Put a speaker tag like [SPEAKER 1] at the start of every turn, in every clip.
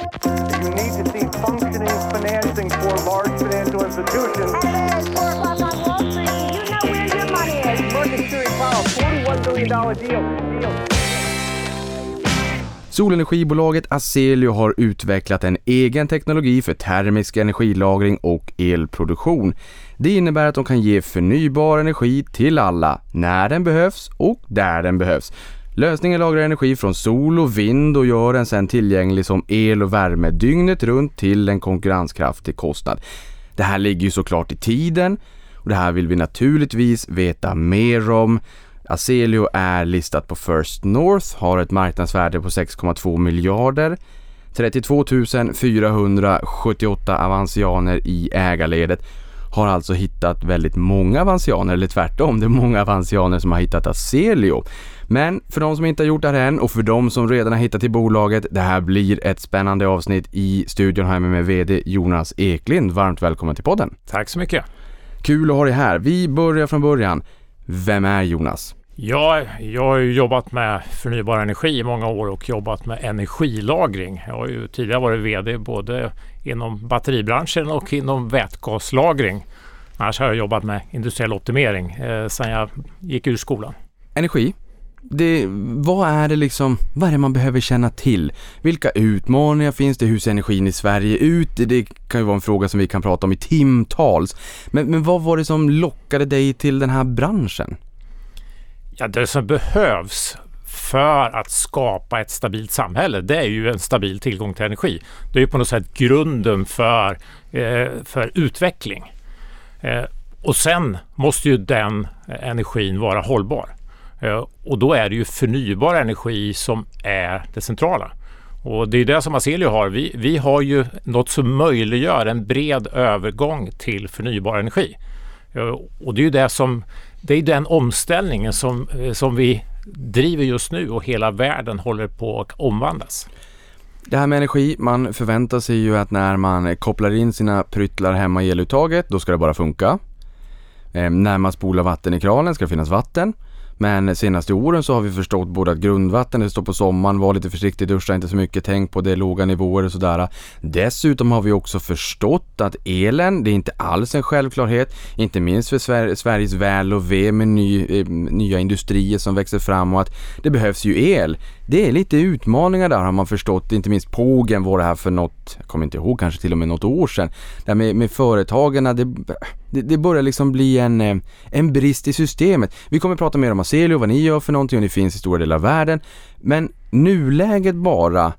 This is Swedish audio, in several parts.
[SPEAKER 1] You need to see functioning financing for large financial institutions.
[SPEAKER 2] Hello, it's 4 o'clock on Wall Street. You know where your money is.
[SPEAKER 1] Market Security Powell, $41 billion deal. deal.
[SPEAKER 3] Solenergibolaget Aselio har utvecklat en egen teknologi för termisk energilagring och elproduktion. Det innebär att de kan ge förnybar energi till alla, när den behövs och där den behövs. Lösningen lagrar energi från sol och vind och gör den sedan tillgänglig som el och värme dygnet runt till en konkurrenskraftig kostnad. Det här ligger ju såklart i tiden och det här vill vi naturligtvis veta mer om. Aselio är listat på First North, har ett marknadsvärde på 6,2 miljarder. 32 478 avansianer i ägarledet har alltså hittat väldigt många avansianer, eller tvärtom, det är många avansianer som har hittat Aselio. Men för de som inte har gjort det här än och för de som redan har hittat till bolaget, det här blir ett spännande avsnitt. I studion har jag med mig VD Jonas Eklind. Varmt välkommen till podden.
[SPEAKER 4] Tack så mycket.
[SPEAKER 3] Kul att ha dig här. Vi börjar från början. Vem är Jonas?
[SPEAKER 4] Ja, jag har ju jobbat med förnybar energi i många år och jobbat med energilagring. Jag har ju tidigare varit VD både inom batteribranschen och inom vätgaslagring. Annars har jag jobbat med industriell optimering eh, sedan jag gick ur skolan.
[SPEAKER 3] Energi. Det, vad är det liksom, vad är det man behöver känna till? Vilka utmaningar finns det? Hur ser energin i Sverige ut? Det kan ju vara en fråga som vi kan prata om i timtals. Men, men vad var det som lockade dig till den här branschen?
[SPEAKER 4] Ja, det som behövs för att skapa ett stabilt samhälle, det är ju en stabil tillgång till energi. Det är ju på något sätt grunden för, eh, för utveckling. Eh, och sen måste ju den energin vara hållbar. Eh, och då är det ju förnybar energi som är det centrala. Och det är det som Aselio har. Vi, vi har ju något som möjliggör en bred övergång till förnybar energi. Eh, och det är ju det som, det är den omställningen som, eh, som vi driver just nu och hela världen håller på att omvandlas.
[SPEAKER 3] Det här med energi, man förväntar sig ju att när man kopplar in sina pryttlar hemma i eluttaget, då ska det bara funka. Eh, när man spolar vatten i kranen ska det finnas vatten. Men senaste åren så har vi förstått både att grundvatten, det står på sommaren, var lite försiktig, duscha inte så mycket, tänk på det, låga nivåer och sådär. Dessutom har vi också förstått att elen, det är inte alls en självklarhet, inte minst för Sver Sveriges väl och ve med ny, eh, nya industrier som växer fram och att det behövs ju el. Det är lite utmaningar där har man förstått, inte minst Pågen var det här för något, jag kommer inte ihåg, kanske till och med något år sedan. Där med, med företagen, det, det, det börjar liksom bli en, eh, en brist i systemet. Vi kommer prata mer om Aselio, vad ni gör för någonting och ni finns i stora delar av världen. Men nuläget bara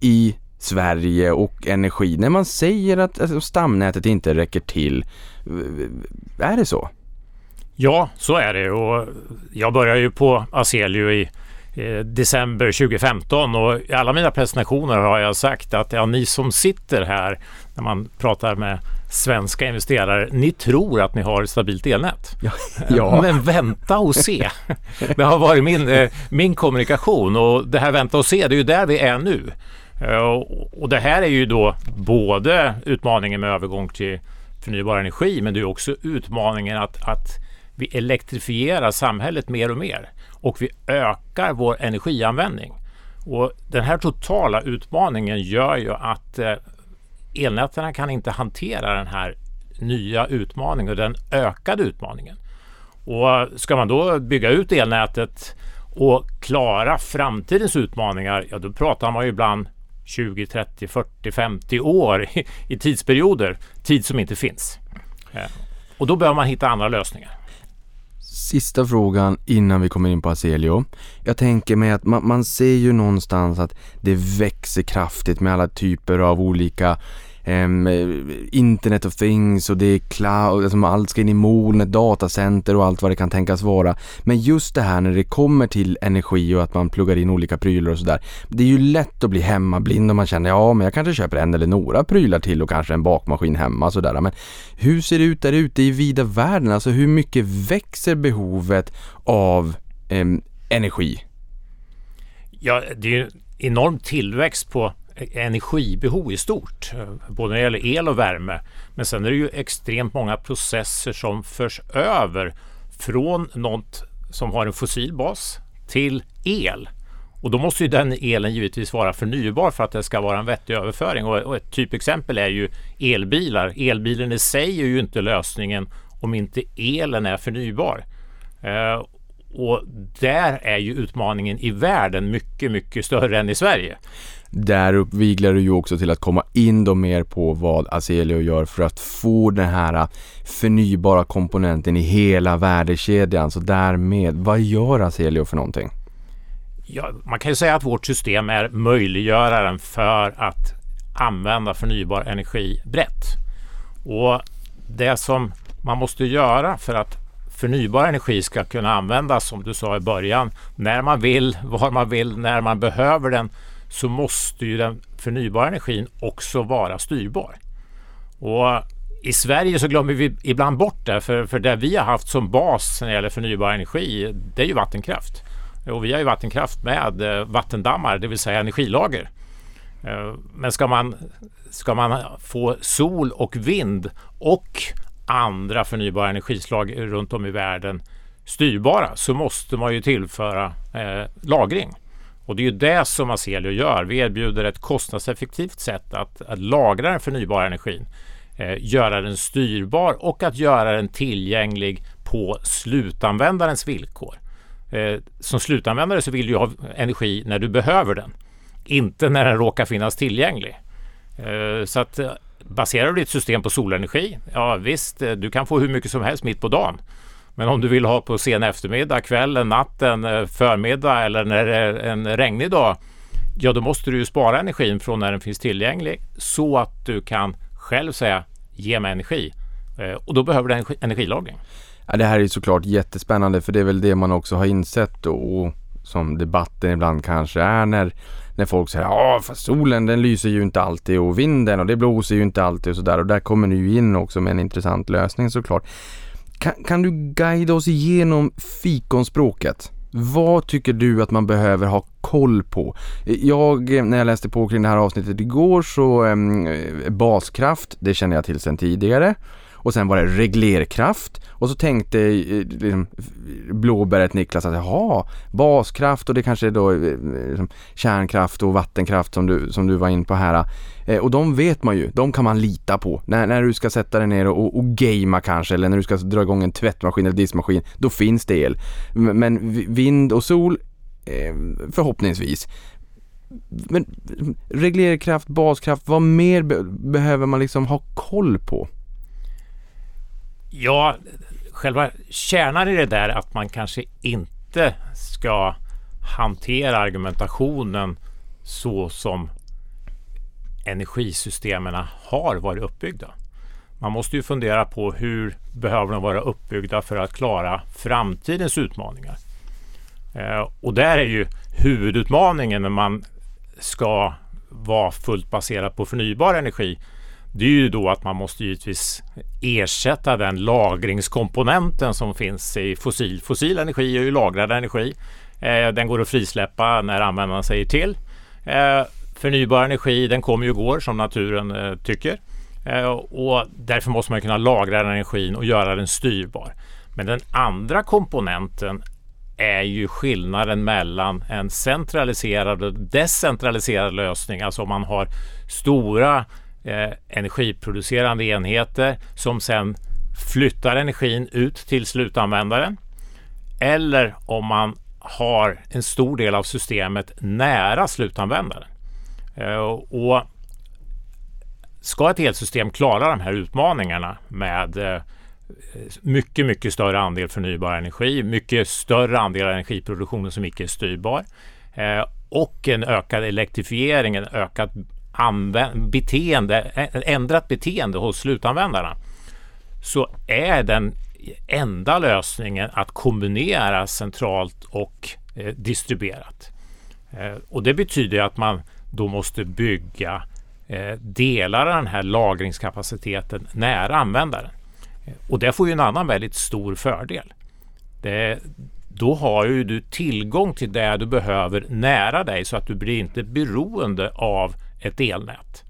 [SPEAKER 3] i Sverige och energi, när man säger att alltså, stamnätet inte räcker till, är det så?
[SPEAKER 4] Ja, så är det och jag började ju på Aselio i december 2015 och i alla mina presentationer har jag sagt att ja, ni som sitter här när man pratar med svenska investerare, ni tror att ni har ett stabilt elnät. Ja. ja. Men vänta och se. Det har varit min, eh, min kommunikation och det här vänta och se, det är ju där vi är nu. Eh, och det här är ju då både utmaningen med övergång till förnybar energi men det är också utmaningen att, att vi elektrifierar samhället mer och mer och vi ökar vår energianvändning. Och den här totala utmaningen gör ju att eh, elnäten kan inte hantera den här nya utmaningen och den ökade utmaningen. Och ska man då bygga ut elnätet och klara framtidens utmaningar, ja då pratar man ju ibland 20, 30, 40, 50 år i, i tidsperioder, tid som inte finns. Eh, och då behöver man hitta andra lösningar.
[SPEAKER 3] Sista frågan innan vi kommer in på Aselio. Jag tänker mig att man, man ser ju någonstans att det växer kraftigt med alla typer av olika um, Internet of things och det är cloud, alltså allt ska in i molnet, datacenter och allt vad det kan tänkas vara. Men just det här när det kommer till energi och att man pluggar in olika prylar och sådär. Det är ju lätt att bli hemmablind om man känner ja men jag kanske köper en eller några prylar till och kanske en bakmaskin hemma sådär. Men hur ser det ut där ute i vida världen? Alltså hur mycket växer behovet av um, energi?
[SPEAKER 4] Ja, det är ju enorm tillväxt på energibehov i stort, både när det gäller el och värme. Men sen är det ju extremt många processer som förs över från något som har en fossil bas till el. Och då måste ju den elen givetvis vara förnybar för att det ska vara en vettig överföring. Och, ett typexempel är ju elbilar. Elbilen i sig är ju inte lösningen om inte elen är förnybar. Eh, och där är ju utmaningen i världen mycket, mycket större än i Sverige.
[SPEAKER 3] Där uppviglar du ju också till att komma in då mer på vad Aselio gör för att få den här äh, förnybara komponenten i hela värdekedjan. Så därmed, vad gör Aselio för någonting?
[SPEAKER 4] Ja, man kan ju säga att vårt system är möjliggöraren för att använda förnybar energi brett. Och det som man måste göra för att förnybar energi ska kunna användas, som du sa i början, när man vill, var man vill, när man behöver den, så måste ju den förnybara energin också vara styrbar. Och i Sverige så glömmer vi ibland bort det, för, för det vi har haft som bas när det gäller förnybar energi, det är ju vattenkraft. Och vi har ju vattenkraft med eh, vattendammar, det vill säga energilager. Eh, men ska man, ska man få sol och vind och andra förnybara energislag runt om i världen styrbara så måste man ju tillföra eh, lagring. Och det är ju det som Aselio gör. Vi erbjuder ett kostnadseffektivt sätt att, att lagra den förnybara energin, eh, göra den styrbar och att göra den tillgänglig på slutanvändarens villkor. Eh, som slutanvändare så vill du ha energi när du behöver den, inte när den råkar finnas tillgänglig. Eh, så att eh, baserar du ditt system på solenergi, ja visst, eh, du kan få hur mycket som helst mitt på dagen. Men om du vill ha på sen eftermiddag, kvällen, natten, eh, förmiddag eller när det är en regnig dag, ja då måste du ju spara energin från när den finns tillgänglig så att du kan själv säga ge mig energi. Eh, och då behöver du energilagring.
[SPEAKER 3] Ja, det här är såklart jättespännande för det är väl det man också har insett och som debatten ibland kanske är när, när folk säger ja fast solen den lyser ju inte alltid och vinden och det blåser ju inte alltid och sådär och där kommer ni ju in också med en intressant lösning såklart. Kan, kan du guida oss igenom fikonspråket? Vad tycker du att man behöver ha koll på? Jag, eh, när jag läste på kring det här avsnittet igår så ehm, eh, baskraft, det känner jag till sedan tidigare. Och sen var det reglerkraft och så tänkte eh, liksom, blåbäret Niklas att jaha, baskraft och det kanske är då eh, liksom, kärnkraft och vattenkraft som du, som du var in på här. Eh, och de vet man ju, de kan man lita på. När, när du ska sätta dig ner och, och gamea kanske eller när du ska dra igång en tvättmaskin eller diskmaskin, då finns det el. Men vind och sol, eh, förhoppningsvis. Men liksom, reglerkraft, baskraft, vad mer be behöver man liksom ha koll på?
[SPEAKER 4] Ja, själva kärnan i det där att man kanske inte ska hantera argumentationen så som energisystemen har varit uppbyggda. Man måste ju fundera på hur behöver de vara uppbyggda för att klara framtidens utmaningar. Eh, och där är ju huvudutmaningen när man ska vara fullt baserad på förnybar energi det är ju då att man måste givetvis ersätta den lagringskomponenten som finns i fossil. Fossil energi är ju lagrad energi. Eh, den går att frisläppa när användaren säger till. Eh, förnybar energi, den kommer ju och går som naturen eh, tycker. Eh, och därför måste man kunna lagra den energin och göra den styrbar. Men den andra komponenten är ju skillnaden mellan en centraliserad och decentraliserad lösning. Alltså om man har stora eh, energiproducerande enheter som sen flyttar energin ut till slutanvändaren. Eller om man har en stor del av systemet nära slutanvändaren. Eh, och ska ett elsystem klara de här utmaningarna med eh, mycket, mycket större andel förnybar energi, mycket större andel av energiproduktionen som icke är styrbar eh, och en ökad elektrifiering, en ökad beteende, ändrat beteende hos slutanvändarna så är den enda lösningen att kombinera centralt och eh, distribuerat. Eh, och det betyder att man då måste bygga eh, delar av den här lagringskapaciteten nära användaren. Eh, och det får ju en annan väldigt stor fördel. Det, då har ju du tillgång till det du behöver nära dig så att du blir inte beroende av ett elnät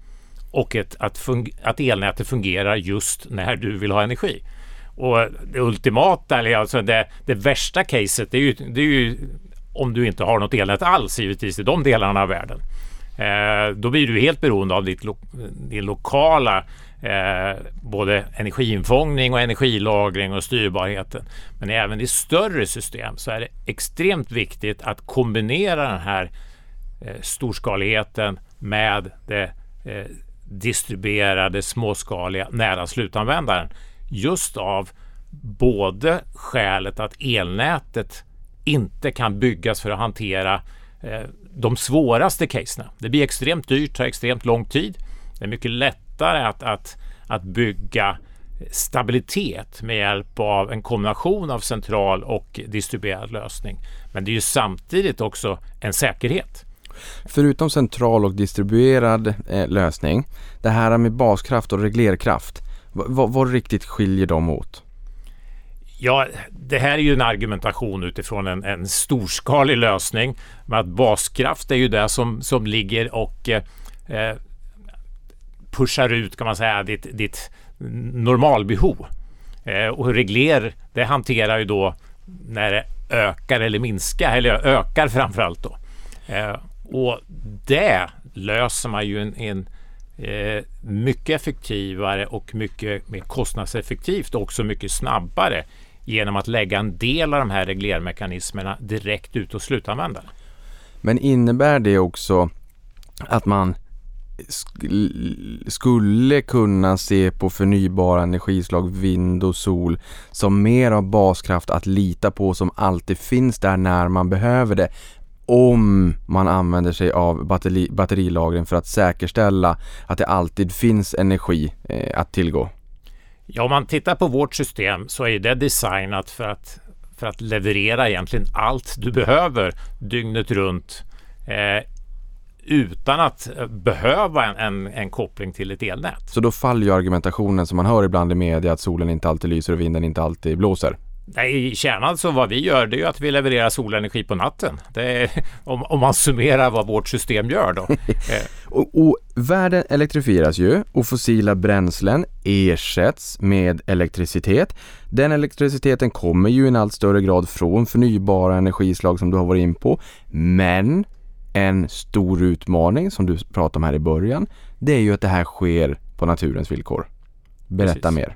[SPEAKER 4] och ett, att, att elnätet fungerar just när du vill ha energi. Och det ultimata, eller alltså det, det värsta caset, det är, ju, det är ju om du inte har något elnät alls givetvis i de delarna av världen. Eh, då blir du helt beroende av ditt lo din lokala eh, både energiinfångning och energilagring och styrbarheten. Men även i större system så är det extremt viktigt att kombinera den här eh, storskaligheten med det eh, distribuerade småskaliga nära slutanvändaren. Just av både skälet att elnätet inte kan byggas för att hantera eh, de svåraste caserna. Det blir extremt dyrt, tar extremt lång tid. Det är mycket lättare att, att, att bygga stabilitet med hjälp av en kombination av central och distribuerad lösning. Men det är ju samtidigt också en säkerhet.
[SPEAKER 3] Förutom central och distribuerad eh, lösning, det här med baskraft och reglerkraft, vad, riktigt skiljer de åt?
[SPEAKER 4] Ja, det här är ju en argumentation utifrån en, en storskalig lösning. Men att baskraft är ju det som, som ligger och eh, eh pushar ut kan man säga ditt, ditt normalbehov. Eh, och regler det hanterar ju då när det ökar eller minskar, eller ökar framförallt då. Eh, och det löser man ju en, en eh, mycket effektivare och mycket mer kostnadseffektivt och också mycket snabbare genom att lägga en del av de här reglermekanismerna direkt ut hos slutanvändaren.
[SPEAKER 3] Men innebär det också att man skulle kunna se på förnybara energislag, vind och sol som mer av baskraft att lita på som alltid finns där när man behöver det om man använder sig av batteri, batterilagring för att säkerställa att det alltid finns energi eh, att tillgå?
[SPEAKER 4] Ja, om man tittar på vårt system så är det designat för att, för att leverera egentligen allt du behöver dygnet runt eh, utan att eh, behöva en, en, en, koppling till ett elnät.
[SPEAKER 3] Så då faller ju argumentationen som man hör ibland i media att solen inte alltid lyser och vinden inte alltid blåser?
[SPEAKER 4] Nej, i kärnan så vad vi gör det är ju att vi levererar solenergi på natten. Är, om, om, man summerar vad vårt system gör då.
[SPEAKER 3] Eh. och, och, världen elektrifieras ju och fossila bränslen ersätts med elektricitet. Den elektriciteten kommer ju i en allt större grad från förnybara energislag som du har varit in på. Men en stor utmaning som du pratade om här i början, det är ju att det här sker på naturens villkor. Berätta Precis. mer.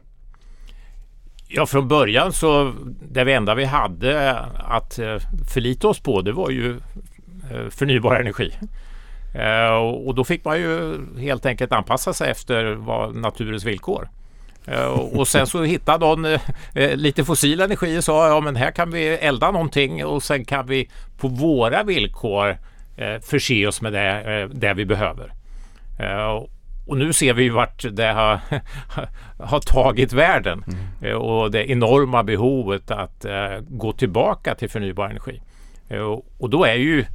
[SPEAKER 4] Ja, från början så det enda vi hade att eh, förlita oss på det var ju eh, förnybar energi. Eh, och då fick man ju helt enkelt anpassa sig efter vad naturens villkor. Och sen så hittade någon lite fossil energi och sa ja men här kan vi elda någonting och sen kan vi på våra villkor förse oss med det, det vi behöver. Och nu ser vi ju vart det har, har tagit världen mm. Eh, och det enorma behovet att uh, gå tillbaka till förnybar energi. Uh, och då är ju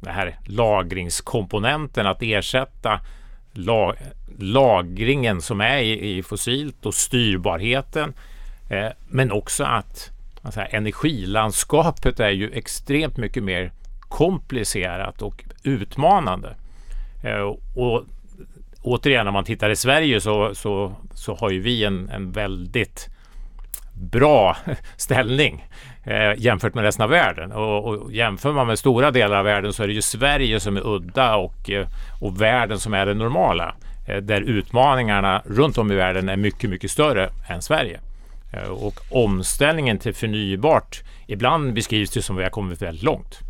[SPEAKER 4] det här lagringskomponenten att ersätta la lagringen som är i, i fossilt och styrbarheten. Men också att alltså, energilandskapet är ju extremt mycket mer komplicerat och utmanande. och återigen, om man tittar i Sverige så, så, så har ju vi en, en väldigt bra ställning eh, jämfört med resten av världen. Och, och, jämför man med stora delar av världen så är det ju Sverige som är udda och, eh, och världen som är det normala. Eh, där utmaningarna runt om i världen är mycket, mycket större än Sverige. Eh, och omställningen till förnybart, ibland beskrivs det som att vi har kommit väldigt långt.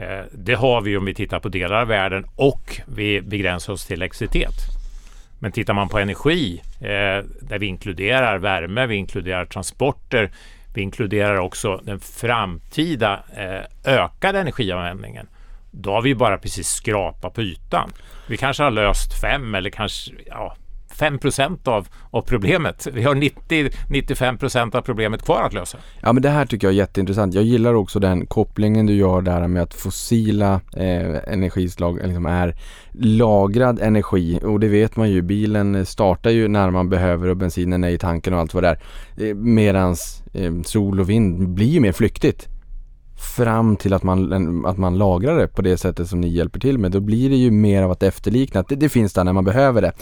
[SPEAKER 4] Eh, det har vi om vi tittar på delar av världen och vi begränsar oss till elektricitet. Men tittar man på energi eh, där vi inkluderar värme, vi inkluderar transporter, vi inkluderar också den framtida eh, ökade energianvändningen. Då har vi bara precis skrapat på ytan. Vi kanske har löst fem eller kanske ja, 5 av, av problemet. Vi har 90-95% av problemet kvar att lösa.
[SPEAKER 3] Ja men det här tycker jag är jätteintressant. Jag gillar också den kopplingen du gör där med att fossila eh, energislag liksom är lagrad energi och det vet man ju. Bilen startar ju när man behöver och bensinen är i tanken och allt vad det är. Eh, medans eh, sol och vind blir ju mer flyktigt fram till att man, att man lagrar det på det sättet som ni hjälper till med, då blir det ju mer av att efterlikna, att det, det finns där när man behöver det.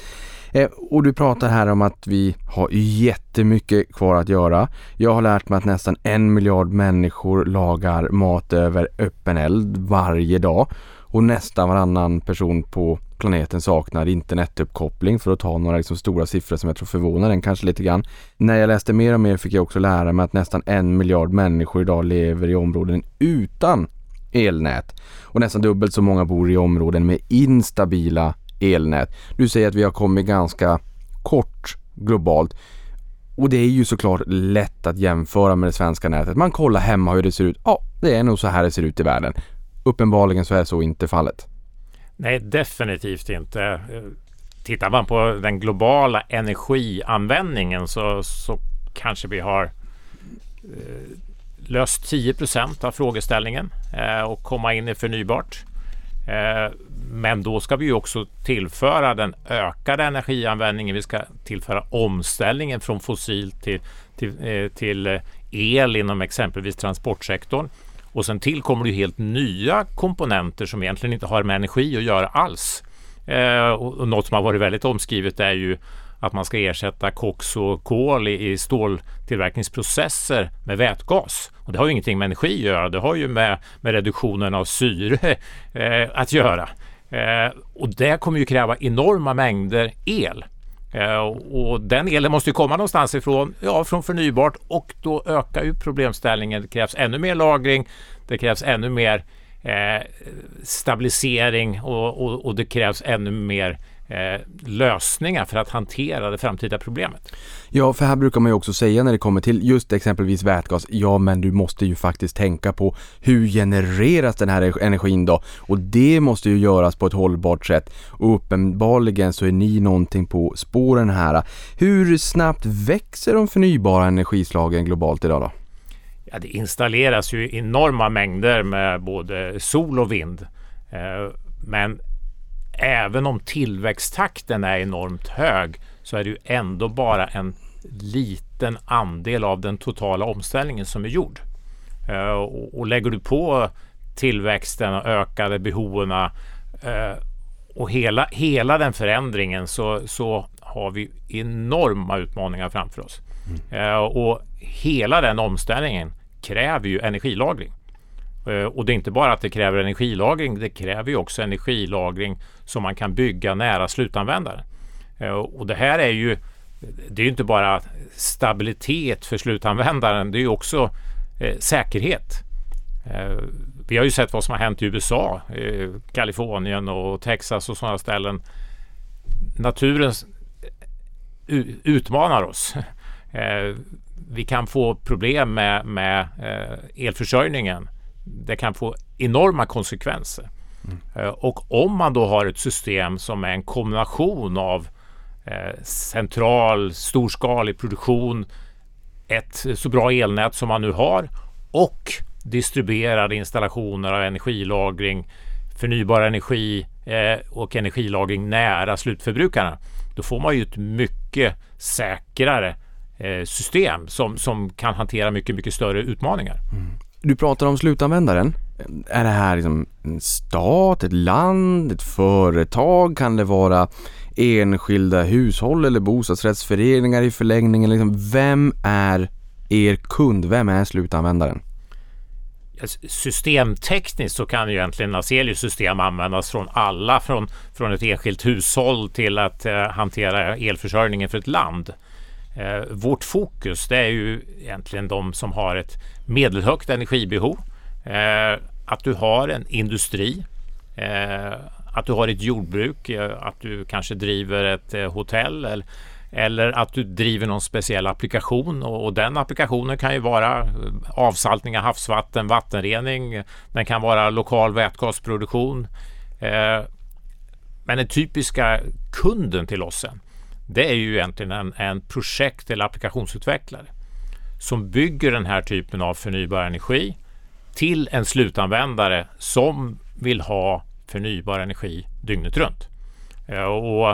[SPEAKER 3] Eh, och du pratar här om att vi har jättemycket kvar att göra. Jag har lärt mig att nästan en miljard människor lagar mat över öppen eld varje dag och nästan varannan person på planeten saknar internetuppkoppling för att ta några liksom stora siffror som jag tror förvånar en kanske lite grann. När jag läste mer och mer fick jag också lära mig att nästan en miljard människor idag lever i områden utan elnät och nästan dubbelt så många bor i områden med instabila elnät. Du säger att vi har kommit ganska kort globalt och det är ju såklart lätt att jämföra med det svenska nätet. Man kollar hemma hur det ser ut. Ja, det är nog så här det ser ut i världen. Uppenbarligen så är så inte fallet.
[SPEAKER 4] Nej, definitivt inte. Tittar man på den globala energianvändningen så, så kanske vi har eh, löst 10% av frågeställningen eh, och komma in i förnybart. Eh, men då ska vi också tillföra den ökade energianvändningen. Vi ska tillföra omställningen från fossil till, till, eh, till el inom exempelvis transportsektorn. Och sen tillkommer det helt nya komponenter som egentligen inte har med energi att göra alls. Eh, och något som har varit väldigt omskrivet är ju att man ska ersätta koks och kol i, i ståltillverkningsprocesser med vätgas. Och det har ju ingenting med energi att göra, det har ju med, med reduktionen av syre eh, att göra. Eh, och det kommer ju kräva enorma mängder el. Eh, och den elen måste ju komma någonstans ifrån, ja från förnybart och då ökar ju problemställningen. Det krävs ännu mer lagring, det krävs ännu mer eh, stabilisering och, och, och, det krävs ännu mer eh, lösningar för att hantera det framtida problemet.
[SPEAKER 3] Ja, för här brukar man ju också säga när det kommer till just exempelvis vätgas, ja men du måste ju faktiskt tänka på hur genereras den här energin då? Och det måste ju göras på ett hållbart sätt och uppenbarligen så är ni någonting på spåren här. Hur snabbt växer de förnybara energislagen globalt idag då?
[SPEAKER 4] Ja, det installeras ju enorma mängder med både sol och vind. Eh, men även om tillväxttakten är enormt hög så är det ju ändå bara en liten andel av den totala omställningen som är gjord. Uh, och, och, lägger du på tillväxten och ökade behoven uh, och hela, hela den förändringen så, så har vi enorma utmaningar framför oss. Mm. Uh, och hela den omställningen kräver ju energilagring. Eh, och det är inte bara att det kräver energilagring, det kräver ju också energilagring som man kan bygga nära slutanvändaren. Eh, och det här är ju, det är ju inte bara stabilitet för slutanvändaren, det är ju också eh, säkerhet. Eh, vi har ju sett vad som har hänt i USA, eh, Kalifornien och Texas och sådana ställen. Naturen utmanar oss. Eh, vi kan få problem med, med eh, elförsörjningen det kan få enorma konsekvenser. Mm. Och om man då har ett system som är en kombination av eh, central storskalig produktion, ett så bra elnät som man nu har och distribuerade installationer av energilagring, förnybar energi eh, och energilagring nära slutförbrukarna. Då får man ju ett mycket säkrare system som, som kan hantera mycket, mycket större utmaningar. Mm.
[SPEAKER 3] Du pratar om slutanvändaren. Är det här liksom en stat, ett land, ett företag? Kan det vara enskilda hushåll eller bostadsrättsföreningar i förlängningen? Liksom, vem är er kund? Vem är slutanvändaren?
[SPEAKER 4] Systemtekniskt så kan ju egentligen Azelius system användas från alla, från, från ett enskilt hushåll till att eh, hantera elförsörjningen för ett land. Eh, vårt fokus det är ju egentligen de som har ett medelhögt energibehov. Eh, att du har en industri, eh, att du har ett jordbruk, eh, att du kanske driver ett eh, hotell eller, eller att du driver någon speciell applikation. Och, och, den applikationen kan ju vara eh, avsaltning av havsvatten, vattenrening, den kan vara lokal vätgasproduktion. Eh, men den typiska kunden till oss sen, det är ju egentligen en, en projekt eller applikationsutvecklare som bygger den här typen av förnybar energi till en slutanvändare som vill ha förnybar energi dygnet runt. Eh, och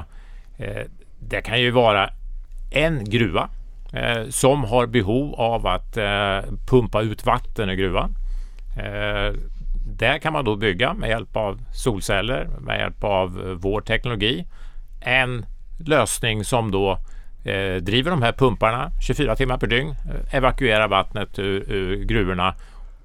[SPEAKER 4] eh, Det kan ju vara en gruva eh, som har behov av att pumpa ut vatten ur gruvan. Där kan man då bygga med hjälp av solceller, med hjälp av vår teknologi, en lösning som då driver de här pumparna 24 timmar per dygn, evakuerar vattnet ur, ur gruvorna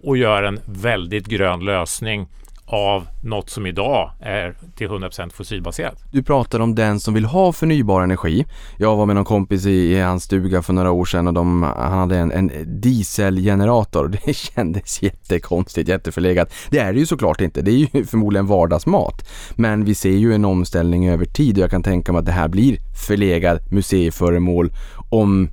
[SPEAKER 4] och gör en väldigt grön lösning av något som idag är till 100% fossilbaserat.
[SPEAKER 3] Du pratar om den som vill ha förnybar energi. Jag var med någon kompis i, i hans stuga för några år sedan och de, han hade en, en dieselgenerator. Det kändes jättekonstigt, jätteförlegat. Det är det ju såklart inte. Det är ju förmodligen vardagsmat. Men vi ser ju en omställning över tid och jag kan tänka mig att det här blir förlegad museiföremål om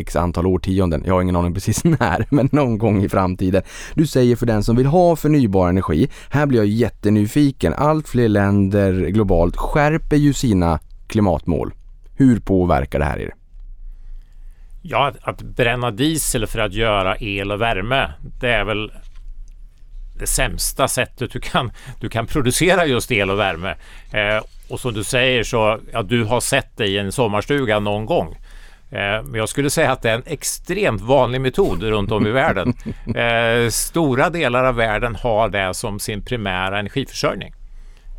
[SPEAKER 3] x antal årtionden. Jag har ingen aning precis när, men någon gång i framtiden. Du säger för den som vill ha förnybar energi. Här blir jag jättenyfiken. Allt fler länder globalt skärper ju sina klimatmål. Hur påverkar det här er?
[SPEAKER 4] Ja, att, att bränna diesel för att göra el och värme, det är väl det sämsta sättet du kan, du kan producera just el och värme. Eh, och som du säger så, ja, du har sett det i en sommarstuga någon gång. Eh, men jag skulle säga att det är en extremt vanlig metod runt om i världen. Eh, stora delar av världen har det som sin primära energiförsörjning.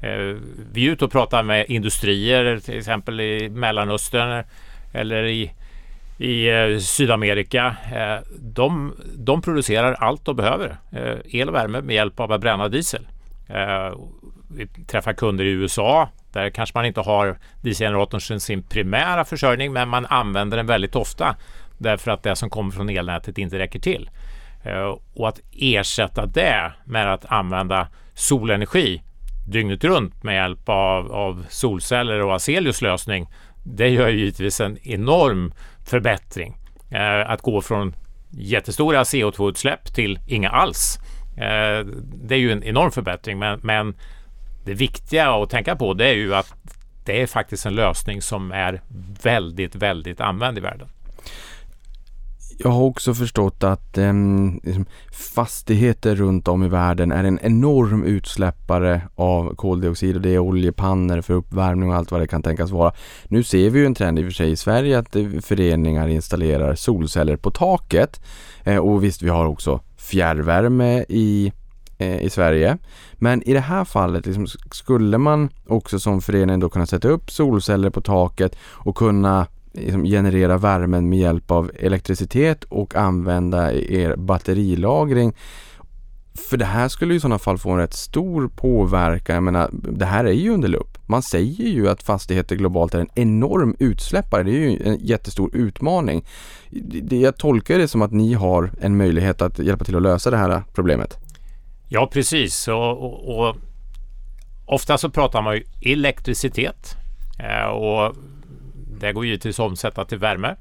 [SPEAKER 4] Eh, vi är ute och pratar med industrier, till exempel i Mellanöstern eller i, i Sydamerika. De, de producerar allt de behöver, el och värme, med hjälp av att bränna diesel. Vi träffar kunder i USA där kanske man inte har dieselgeneratorn som sin primära försörjning men man använder den väldigt ofta därför att det som kommer från elnätet inte räcker till. Eh, och att ersätta det med att använda solenergi dygnet runt med hjälp av, av solceller och Azelius lösning det gör givetvis en enorm förbättring. Eh, att gå från jättestora CO2-utsläpp till inga alls. Eh, det är ju en enorm förbättring men, men det viktiga att tänka på det är ju att det är faktiskt en lösning som är väldigt, väldigt använd i världen.
[SPEAKER 3] Jag har också förstått att eh, fastigheter runt om i världen är en enorm utsläppare av koldioxid och det är oljepannor för uppvärmning och allt vad det kan tänkas vara. Nu ser vi ju en trend i och för sig i Sverige att eh, föreningar installerar solceller på taket eh, och visst vi har också fjärrvärme i Eh, i Sverige. Men i det här fallet liksom, skulle man också som förening då kunna sätta upp solceller på taket och kunna liksom, generera värmen med hjälp av elektricitet och använda er batterilagring. För det här skulle i sådana fall få en rätt stor påverkan. Jag menar, det här är ju under lupp. Man säger ju att fastigheter globalt är en enorm utsläppare. Det är ju en jättestor utmaning. Jag tolkar det som att ni har en möjlighet att hjälpa till att lösa det här problemet.
[SPEAKER 4] Ja, precis. Och, och, och, ofta så pratar man ju elektricitet eh, och det går givetvis att omsätta till värme.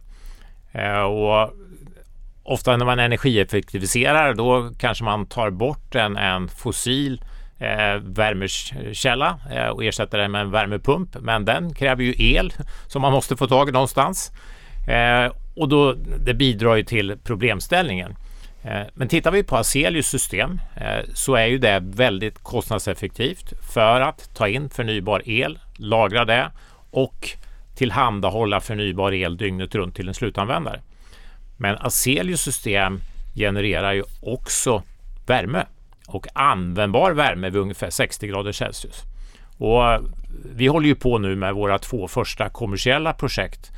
[SPEAKER 4] Eh, och ofta när man energieffektiviserar då kanske man tar bort en, en fossil eh, värmekälla eh, och ersätter den med en värmepump. Men den kräver ju el som man måste få tag i någonstans. Eh, och då, det bidrar ju till problemställningen. Eh, men tittar vi på Azelius system eh, så är ju det väldigt kostnadseffektivt för att ta in förnybar el, lagra det och tillhandahålla förnybar el dygnet runt till en slutanvändare. Men Azelius system genererar ju också värme och användbar värme vid ungefär 60 grader Celsius. Och eh, vi håller ju på nu med våra två första kommersiella projekt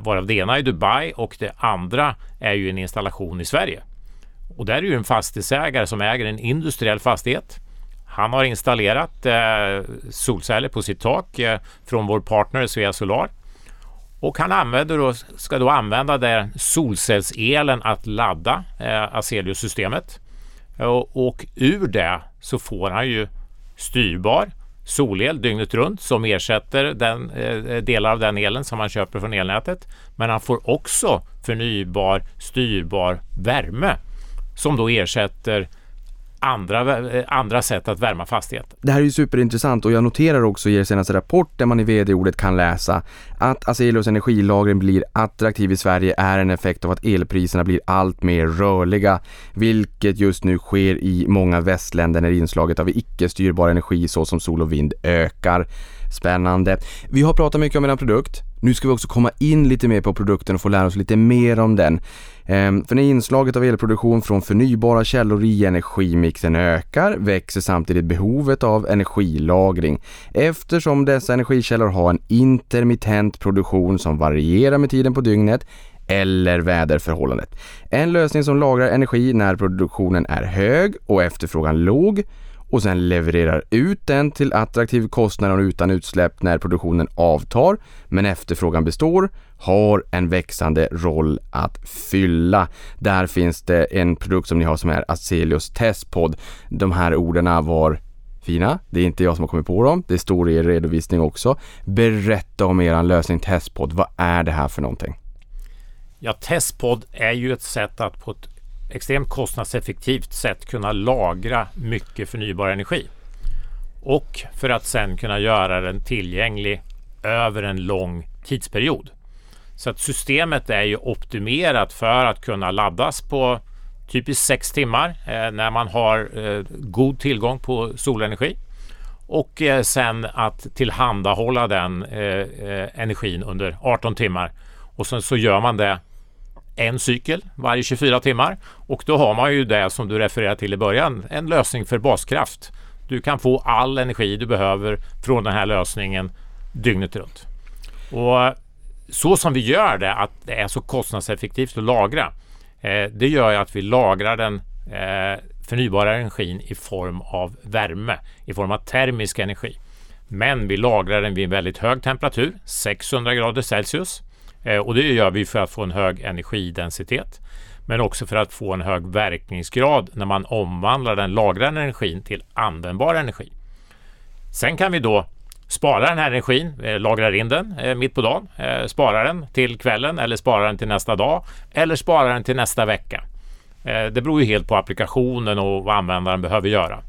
[SPEAKER 4] varav det ena är Dubai och det andra är ju en installation i Sverige. Och där är ju en fastighetsägare som äger en industriell fastighet. Han har installerat eh, solceller på sitt tak eh, från vår partner Svea Solar. Och han använder då, ska då använda den solcellselen att ladda eh, Azelius-systemet. Och, och ur det så får han ju styrbar solel dygnet runt som ersätter den, eh, delar av den elen som man köper från elnätet. Men han får också förnybar styrbar värme som då ersätter andra, eh, andra sätt att värma fastigheter.
[SPEAKER 3] Det här är ju superintressant och jag noterar också i er senaste rapport där man i vd-ordet kan läsa att alltså, Aselius energilagring blir attraktiv i Sverige är en effekt av att elpriserna blir allt mer rörliga, vilket just nu sker i många västländer när inslaget av icke-styrbar energi såsom sol och vind ökar. Spännande. Vi har pratat mycket om er produkt. Nu ska vi också komma in lite mer på produkten och få lära oss lite mer om den. Ehm, för när inslaget av elproduktion från förnybara källor i energimixen ökar växer samtidigt behovet av energilagring eftersom dessa energikällor har en intermittent produktion som varierar med tiden på dygnet eller väderförhållandet. En lösning som lagrar energi när produktionen är hög och efterfrågan låg och sen levererar ut den till attraktiv kostnad och utan utsläpp när produktionen avtar men efterfrågan består har en växande roll att fylla. Där finns det en produkt som ni har som är Azelius Testpod. De här orden var fina. Det är inte jag som har kommit på dem. Det står i er redovisning också. Berätta om er lösning Testpod. Vad är det här för någonting?
[SPEAKER 4] Ja, Testpod är ju ett sätt att på ett extremt kostnadseffektivt sätt kunna lagra mycket förnybar energi. Och för att sen kunna göra den tillgänglig över en lång tidsperiod. Så att systemet är ju optimerat för att kunna laddas på typiskt 6 timmar eh, när man har eh, god tillgång på solenergi. Och eh, sen att tillhandahålla den eh, eh, energin under 18 timmar. Och sen så gör man det en cykel varje 24 timmar och då har man ju det som du refererade till i början, en lösning för baskraft. Du kan få all energi du behöver från den här lösningen dygnet runt. Och så som vi gör det, att det är så kostnadseffektivt att lagra, eh, det gör ju att vi lagrar den eh, förnybara energin i form av värme, i form av termisk energi. Men vi lagrar den vid en väldigt hög temperatur, 600 grader Celsius. Eh, och det gör vi för att få en hög energidensitet. Men också för att få en hög verkningsgrad när man omvandlar den lagrade energin till användbar energi. Sen kan vi då spara den här energin, eh, lagrar in den eh, mitt på dagen, eh, sparar den till kvällen eller sparar den till nästa dag eller sparar den till nästa vecka. Det beror ju helt på applikationen och vad användaren behöver göra.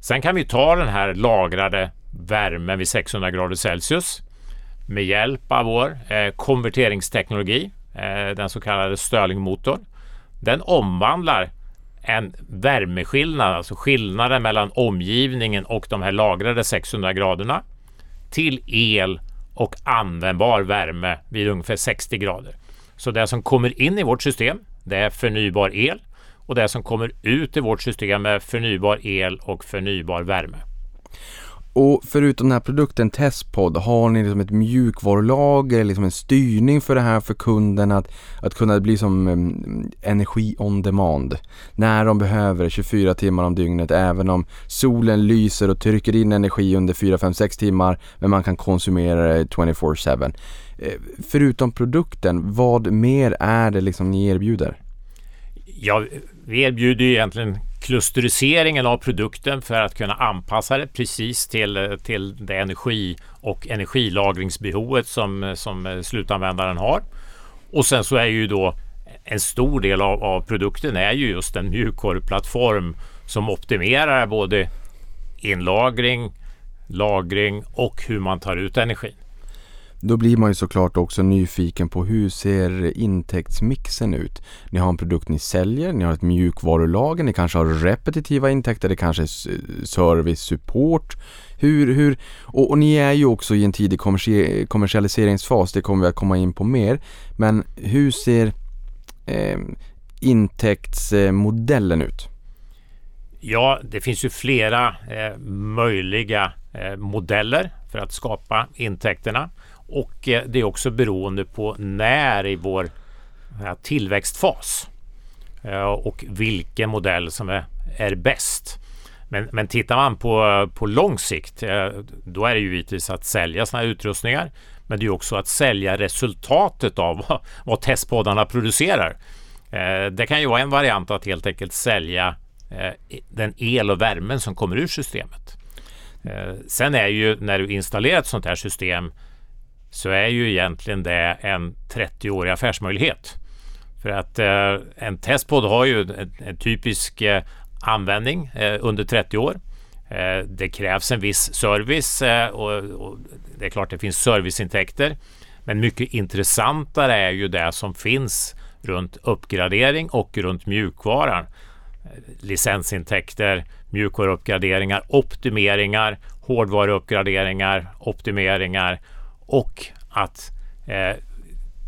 [SPEAKER 4] Sen kan vi ta den här lagrade värmen vid 600 grader Celsius med hjälp av vår konverteringsteknologi, den så kallade Stirlingmotorn. Den omvandlar en värmeskillnad, alltså skillnaden mellan omgivningen och de här lagrade 600 graderna till el och användbar värme vid ungefär 60 grader. Så det som kommer in i vårt system, det är förnybar el och det som kommer ut i vårt system är förnybar el och förnybar värme.
[SPEAKER 3] Och förutom den här produkten Testpod, har ni liksom ett mjukvarulager, liksom en styrning för det här för kunden att, att kunna bli som um, energi on demand? När de behöver 24 timmar om dygnet, även om solen lyser och trycker in energi under 4, 5, 6 timmar, men man kan konsumera det 24-7. Eh, förutom produkten, vad mer är det liksom ni erbjuder?
[SPEAKER 4] Ja, vi erbjuder egentligen klusteriseringen av produkten för att kunna anpassa det precis till, till det energi och energilagringsbehovet som, som slutanvändaren har. Och sen så är ju då en stor del av, av produkten är ju just en mjukvaruplattform som optimerar både inlagring, lagring och hur man tar ut energin.
[SPEAKER 3] Då blir man ju såklart också nyfiken på hur ser intäktsmixen ut? Ni har en produkt ni säljer, ni har ett mjukvarulager, ni kanske har repetitiva intäkter, det kanske är service, support. Hur, hur, och, och ni är ju också i en tidig kommersialiseringsfas, det kommer vi att komma in på mer. Men hur ser eh, intäktsmodellen ut?
[SPEAKER 4] Ja, det finns ju flera eh, möjliga eh, modeller för att skapa intäkterna. Och eh, det är också beroende på när i vår eh, tillväxtfas eh, och vilken modell som är, är bäst. Men, men tittar man på, på lång sikt, då är det ju givetvis att sälja sådana här utrustningar. Men det är också att sälja resultatet av vad, vad testpoddarna producerar. Det kan ju vara en variant att helt enkelt sälja den el och värmen som kommer ur systemet. Sen är ju när du installerar ett sådant här system så är ju egentligen det en 30-årig affärsmöjlighet. För att eh, en testpod har ju en, en typisk eh, användning eh, under 30 år. Eh, det krävs en viss service eh, och, och, det är klart det finns serviceintäkter. Men mycket intressantare är ju det som finns runt uppgradering och runt mjukvaran. Eh, licensintäkter, mjukvaruuppgraderingar, optimeringar, hårdvaruuppgraderingar, optimeringar och att eh,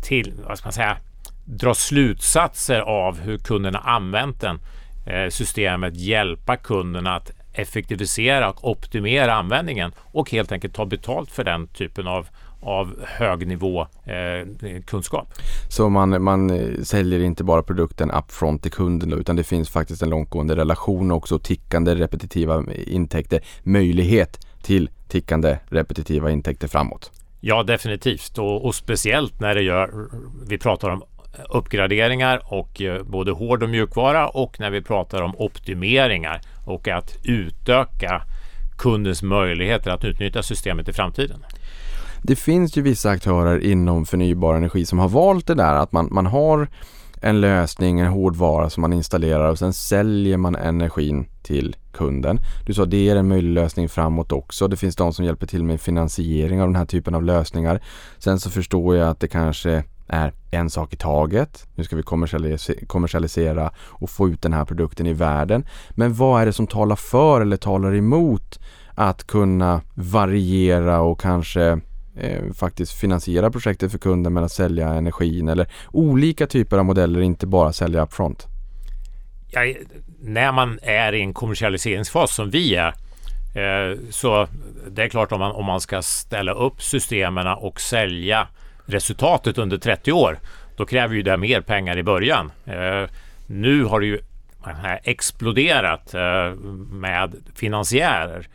[SPEAKER 4] till, vad ska man säga, dra slutsatser av hur kunderna använt den, eh, systemet, hjälpa kunderna att effektivisera och optimera användningen och helt enkelt ta betalt för den typen av av högnivå eh, kunskap.
[SPEAKER 3] Så man, man eh, säljer inte bara produkten upfront till kunden då, utan det finns faktiskt en långtgående relation också, tickande repetitiva intäkter, möjlighet till tickande repetitiva intäkter framåt.
[SPEAKER 4] Ja, definitivt och, och speciellt när det gör, vi pratar om uppgraderingar och eh, både hård och mjukvara och när vi pratar om optimeringar och att utöka kundens möjligheter att utnyttja systemet i framtiden.
[SPEAKER 3] Det finns ju vissa aktörer inom förnybar energi som har valt det där att man, man har en lösning, en hårdvara som man installerar och sen säljer man energin till kunden. Du sa det är en möjlig lösning framåt också. Det finns de som hjälper till med finansiering av den här typen av lösningar. Sen så förstår jag att det kanske är en sak i taget. Nu ska vi kommersialisera och få ut den här produkten i världen. Men vad är det som talar för eller talar emot att kunna variera och kanske eh, faktiskt finansiera projektet för kunden med att sälja energin eller olika typer av modeller, inte bara sälja upfront?
[SPEAKER 4] Ja, när man är i en kommersialiseringsfas som vi är eh, så det är klart om man, om man ska ställa upp systemen och sälja resultatet under 30 år då kräver ju det mer pengar i början. Eh, nu har det ju exploderat eh, med finansiärer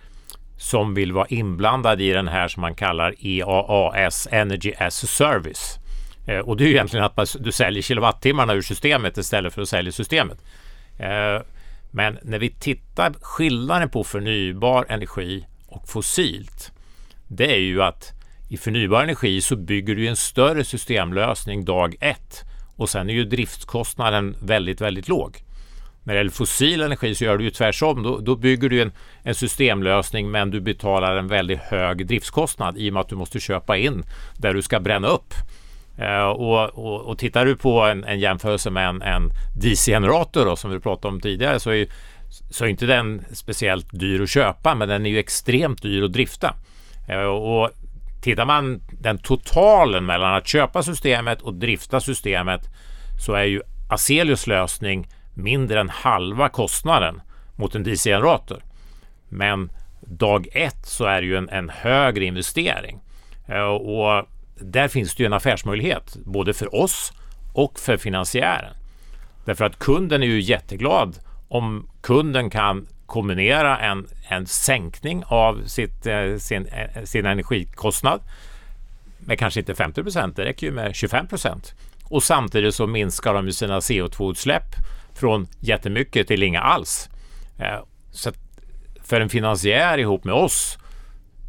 [SPEAKER 4] som vill vara inblandad i den här som man kallar EAAS, Energy as a Service. Eh, och det är ju egentligen att du säljer kilowattimmarna ur systemet istället för att sälja systemet. Eh, men när vi tittar skillnaden på förnybar energi och fossilt. Det är ju att i förnybar energi så bygger du en större systemlösning dag ett och sen är ju driftskostnaden väldigt, väldigt låg. När det gäller fossil energi så gör du ju tvärtom. Då, då bygger du en, en, systemlösning men du betalar en väldigt hög driftskostnad i och med att du måste köpa in där du ska bränna upp. Eh, och, och, och, tittar du på en, en jämförelse med en, en DC-generator som vi pratade om tidigare så är, så är inte den speciellt dyr att köpa men den är ju extremt dyr att drifta. Eh, och tittar man den totalen mellan att köpa systemet och drifta systemet så är ju Aselius lösning mindre än halva kostnaden mot en DC-generator. Men dag ett så är det ju en, en högre investering. Eh, och där finns det ju en affärsmöjlighet både för oss och för finansiären. Därför att kunden är ju jätteglad om kunden kan kombinera en, en sänkning av sitt, eh, sin, eh, sin energikostnad med kanske inte 50 procent, det räcker ju med 25 procent. Och samtidigt så minskar de ju sina CO2-utsläpp från jättemycket till inga alls. Eh, så för en finansiär ihop med oss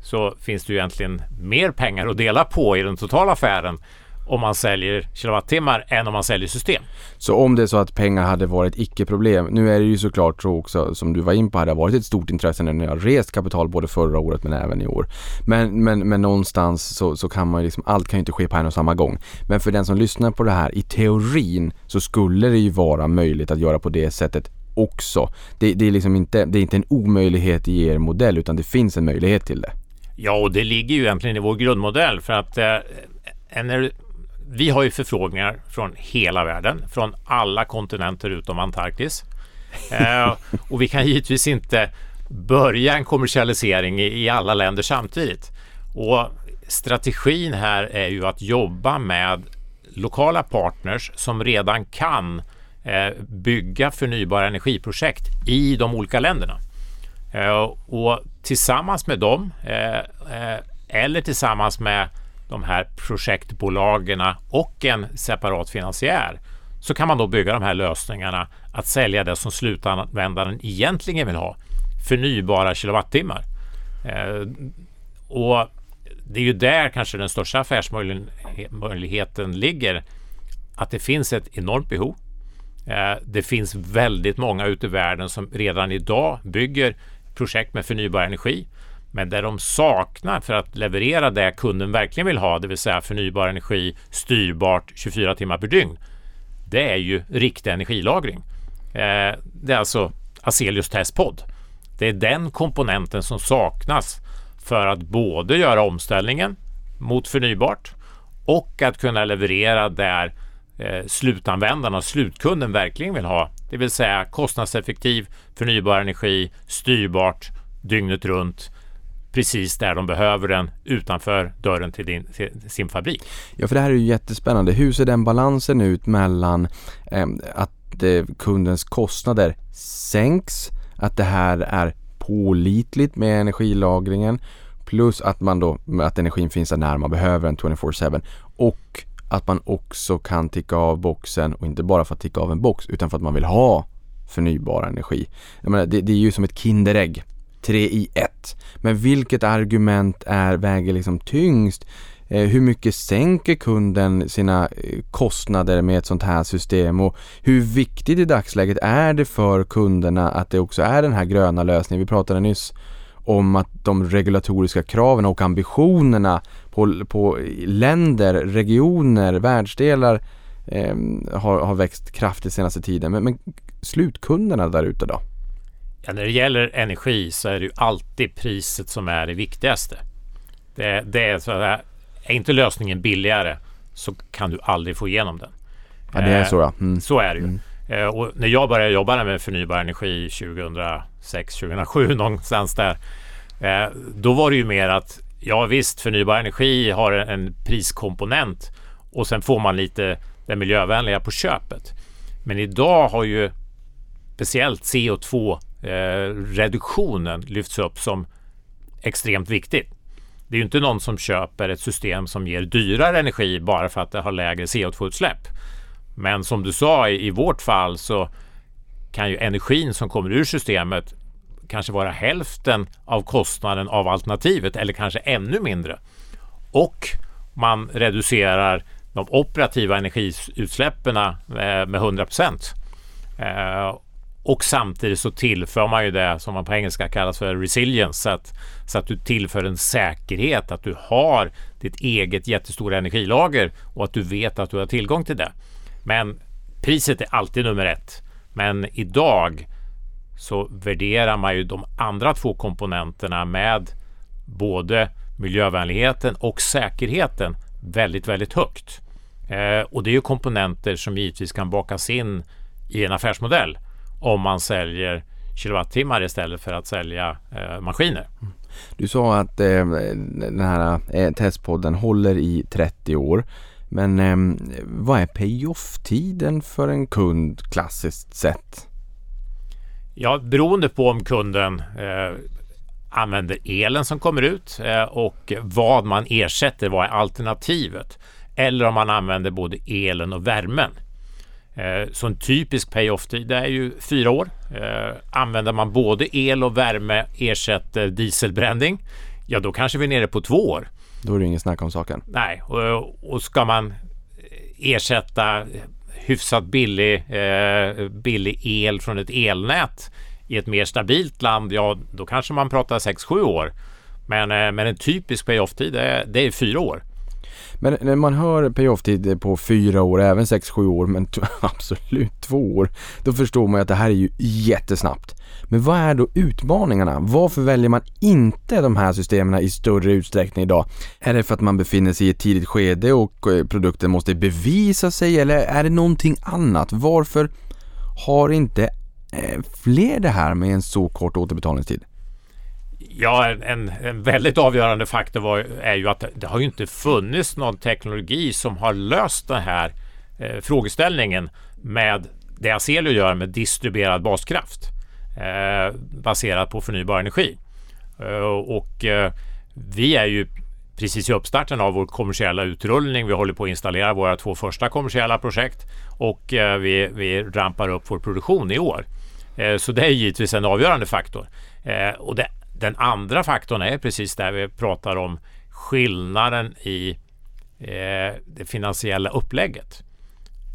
[SPEAKER 4] så finns det ju egentligen mer pengar att dela på i den totala affären om man säljer kilowattimmar än om man säljer system.
[SPEAKER 3] Så om det är så att pengar hade varit icke-problem. Nu är det ju såklart så också som du var in på hade varit ett stort intresse när ni har rest kapital både förra året men även i år. Men, men, men någonstans så, så kan man ju liksom, allt kan ju inte ske på en och samma gång. Men för den som lyssnar på det här, i teorin så skulle det ju vara möjligt att göra på det sättet också. Det, det är liksom inte, det är inte en omöjlighet i er modell utan det finns en möjlighet till det.
[SPEAKER 4] Ja, och det ligger ju egentligen i vår grundmodell för att eh, vi har ju förfrågningar från hela världen, från alla kontinenter utom Antarktis. eh, och vi kan givetvis inte börja en kommersialisering i, i alla länder samtidigt. Och strategin här är ju att jobba med lokala partners som redan kan eh, bygga förnybara energiprojekt i de olika länderna. Eh, och tillsammans med dem eh, eh, eller tillsammans med de här projektbolagen och en separat finansiär så kan man då bygga de här lösningarna att sälja det som slutanvändaren egentligen vill ha. Förnybara kilowattimmar. Eh, och det är ju där kanske den största affärsmöjligheten ligger. Att det finns ett enormt behov. Eh, det finns väldigt många ute i världen som redan idag bygger projekt med förnybar energi. Men det de saknar för att leverera det kunden verkligen vill ha, det vill säga förnybar energi styrbart 24 timmar per dygn, det är ju riktig energilagring. Eh, det är alltså Aselius Testpod. Det är den komponenten som saknas för att både göra omställningen mot förnybart och att kunna leverera där eh, slutanvändarna och slutkunden verkligen vill ha. Det vill säga kostnadseffektiv förnybar energi, styrbart dygnet runt precis där de behöver den utanför dörren till, din, till sin fabrik.
[SPEAKER 3] Ja, för det här är ju jättespännande. Hur ser den balansen ut mellan eh, att eh, kundens kostnader sänks, att det här är pålitligt med energilagringen plus att man då, att energin finns där när man behöver den 24-7 och att man också kan ticka av boxen och inte bara för att ticka av en box utan för att man vill ha förnybar energi. Jag menar, det, det är ju som ett Kinderägg, tre i ett. Men vilket argument är, väger liksom tyngst? Eh, hur mycket sänker kunden sina eh, kostnader med ett sånt här system och hur viktigt i dagsläget är det för kunderna att det också är den här gröna lösningen? Vi pratade nyss om att de regulatoriska kraven och ambitionerna på, på länder, regioner, världsdelar eh, har, har växt kraftigt senaste tiden. Men, men slutkunderna där ute då?
[SPEAKER 4] Ja, när det gäller energi så är det ju alltid priset som är det viktigaste. Det, det är, så här, är inte lösningen billigare så kan du aldrig få igenom den.
[SPEAKER 3] Ja, det är så ja.
[SPEAKER 4] Mm. Så är det ju. Mm. Eh, och när jag började jobba med förnybar energi 2006, 2007 någonstans där. Eh, då var det ju mer att ja visst, förnybar energi har en priskomponent och sen får man lite det miljövänliga på köpet. Men idag har ju speciellt CO2 eh, Eh, reduktionen lyfts upp som extremt viktigt. Det är ju inte någon som köper ett system som ger dyrare energi bara för att det har lägre CO2-utsläpp. Men som du sa i, vårt fall så kan ju energin som kommer ur systemet kanske vara hälften av kostnaden av alternativet eller kanske ännu mindre. Och man reducerar de operativa energiutsläppen eh, med 100 procent. Eh, och samtidigt så tillför man ju det som man på engelska kallas för resilience. Så att, så att du tillför en säkerhet, att du har ditt eget jättestora energilager och att du vet att du har tillgång till det. Men priset är alltid nummer ett. Men idag så värderar man ju de andra två komponenterna med både miljövänligheten och säkerheten väldigt, väldigt högt. Eh, och det är ju komponenter som givetvis kan bakas in i en affärsmodell om man säljer kilowattimmar istället för att sälja eh, maskiner.
[SPEAKER 3] Du sa att eh, den här eh, testpodden håller i 30 år. Men eh, vad är payoff-tiden för en kund klassiskt sett?
[SPEAKER 4] Ja, beroende på om kunden eh, använder elen som kommer ut eh, och vad man ersätter, vad är alternativet? Eller om man använder både elen och värmen. Eh, så en typisk payoff-tid är ju fyra år. Eh, använder man både el och värme ersätter dieselbränning, ja då kanske vi är nere på två år.
[SPEAKER 3] Då är det ingen snack om saken.
[SPEAKER 4] Nej, och, och ska man ersätta hyfsat billig, eh, billig el från ett elnät i ett mer stabilt land, ja då kanske man pratar 6-7 år. Men, eh, men en typisk payoff-tid är, det är fyra år.
[SPEAKER 3] Men när man hör payoff-tid på fyra år, även sex, sju år, men absolut två år, då förstår man ju att det här är ju jättesnabbt. Men vad är då utmaningarna? Varför väljer man inte de här systemen i större utsträckning idag? Är det för att man befinner sig i ett tidigt skede och eh, produkten måste bevisa sig eller är det någonting annat? Varför har inte eh, fler det här med en så kort återbetalningstid?
[SPEAKER 4] Ja, en, en väldigt avgörande faktor var, är ju att det har ju inte funnits någon teknologi som har löst den här eh, frågeställningen med det Aselio gör med distribuerad baskraft eh, baserat på förnybar energi. Eh, och eh, vi är ju precis i uppstarten av vår kommersiella utrullning. Vi håller på att installera våra två första kommersiella projekt och eh, vi, vi rampar upp vår produktion i år. Eh, så det är givetvis en avgörande faktor. Eh, och det den andra faktorn är precis där vi pratar om skillnaden i eh, det finansiella upplägget.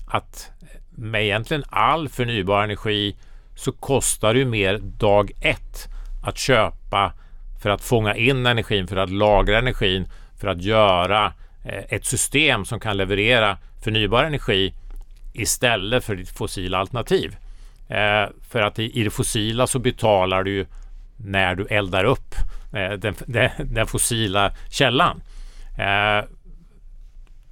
[SPEAKER 4] Att med egentligen all förnybar energi så kostar det mer dag ett att köpa för att fånga in energin, för att lagra energin, för att göra eh, ett system som kan leverera förnybar energi istället för ditt fossila alternativ. Eh, för att i, i det fossila så betalar du när du eldar upp eh, den, den, den, fossila källan. Eh,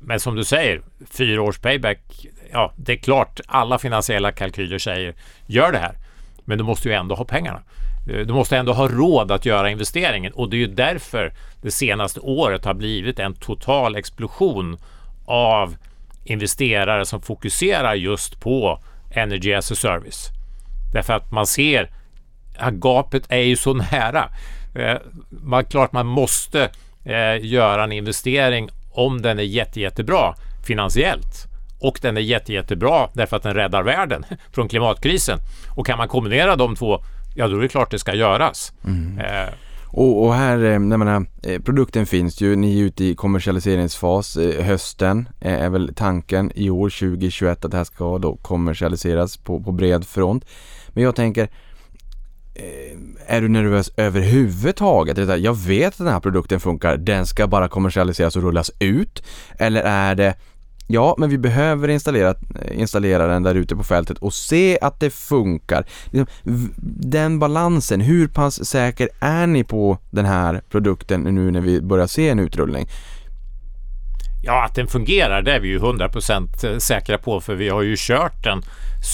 [SPEAKER 4] men som du säger, fyra års payback, ja det är klart alla finansiella kalkyler säger gör det här. Men du måste ju ändå ha pengarna. Eh, du måste ändå ha råd att göra investeringen och det är ju därför det senaste året har blivit en total explosion av investerare som fokuserar just på Energy as a Service. Därför att man ser gapet är ju så nära. Eh, man, klart man måste eh, göra en investering om den är jätte, jättebra finansiellt och den är jätte, jättebra därför att den räddar världen från klimatkrisen. Och kan man kombinera de två, ja då är det klart det ska göras. Mm.
[SPEAKER 3] Eh, och, och, här, jag menar, eh, produkten finns ju, ni är ute i kommersialiseringsfas. Eh, hösten är väl tanken i år 2021 att det här ska då kommersialiseras på, på bred front. Men jag tänker, Eh, är du nervös överhuvudtaget? Jag vet att den här produkten funkar, den ska bara kommersialiseras och rullas ut. Eller är det Ja, men vi behöver installera, eh, installera den där ute på fältet och se att det funkar. Liksom, den balansen, hur pass säker är ni på den här produkten nu när vi börjar se en utrullning?
[SPEAKER 4] Ja, att den fungerar det är vi ju 100% säkra på för vi har ju kört den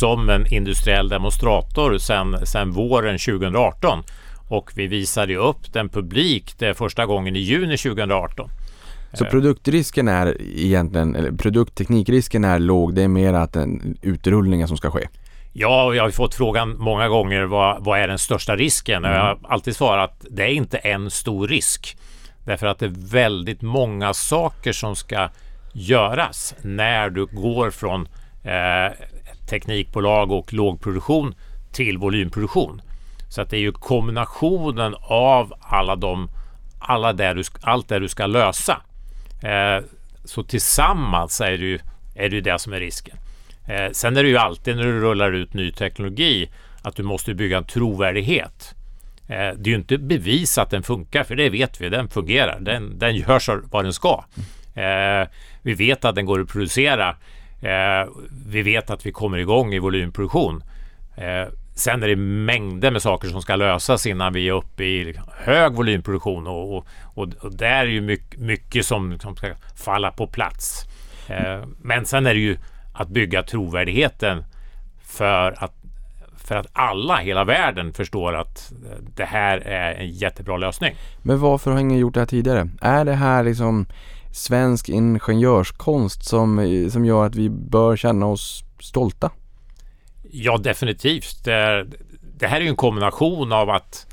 [SPEAKER 4] som en industriell demonstrator sedan, våren 2018 och vi visade ju upp den publik det första gången i juni 2018.
[SPEAKER 3] Så produktrisken är egentligen, eller produktteknikrisken är låg, det är mer att den utrullningen som ska ske?
[SPEAKER 4] Ja, jag har fått frågan många gånger vad, vad är den största risken? Mm. Jag har alltid svarat det är inte en stor risk. Därför att det är väldigt många saker som ska göras när du går från eh, teknikbolag och lågproduktion till volymproduktion. Så att det är ju kombinationen av alla de, alla där du, allt det du ska lösa Eh, så tillsammans är det ju är det, ju det som är risken. Eh, sen är det ju alltid när du rullar ut ny teknologi att du måste bygga en trovärdighet. Eh, det är ju inte bevisat att den funkar, för det vet vi, den fungerar. Den, den gör vad den ska. Eh, vi vet att den går att producera. Eh, vi vet att vi kommer igång i volymproduktion. Sen är det mängder med saker som ska lösas innan vi är uppe i hög volymproduktion och, och, och där är ju mycket, mycket som, som ska falla på plats. Men sen är det ju att bygga trovärdigheten för att, för att alla, hela världen förstår att det här är en jättebra lösning.
[SPEAKER 3] Men varför har ingen gjort det här tidigare? Är det här liksom svensk ingenjörskonst som, som gör att vi bör känna oss stolta?
[SPEAKER 4] Ja, definitivt. Det, det här är ju en kombination av att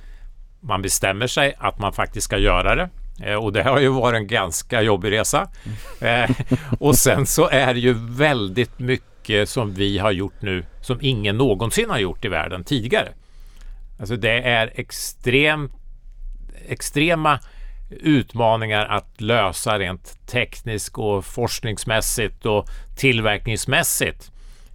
[SPEAKER 4] man bestämmer sig att man faktiskt ska göra det. Eh, och det har ju varit en ganska jobbig resa. Eh, och sen så är det ju väldigt mycket Eh, som vi har gjort nu som ingen någonsin har gjort i världen tidigare. Alltså det är extrem, extrema utmaningar att lösa rent tekniskt och forskningsmässigt och tillverkningsmässigt.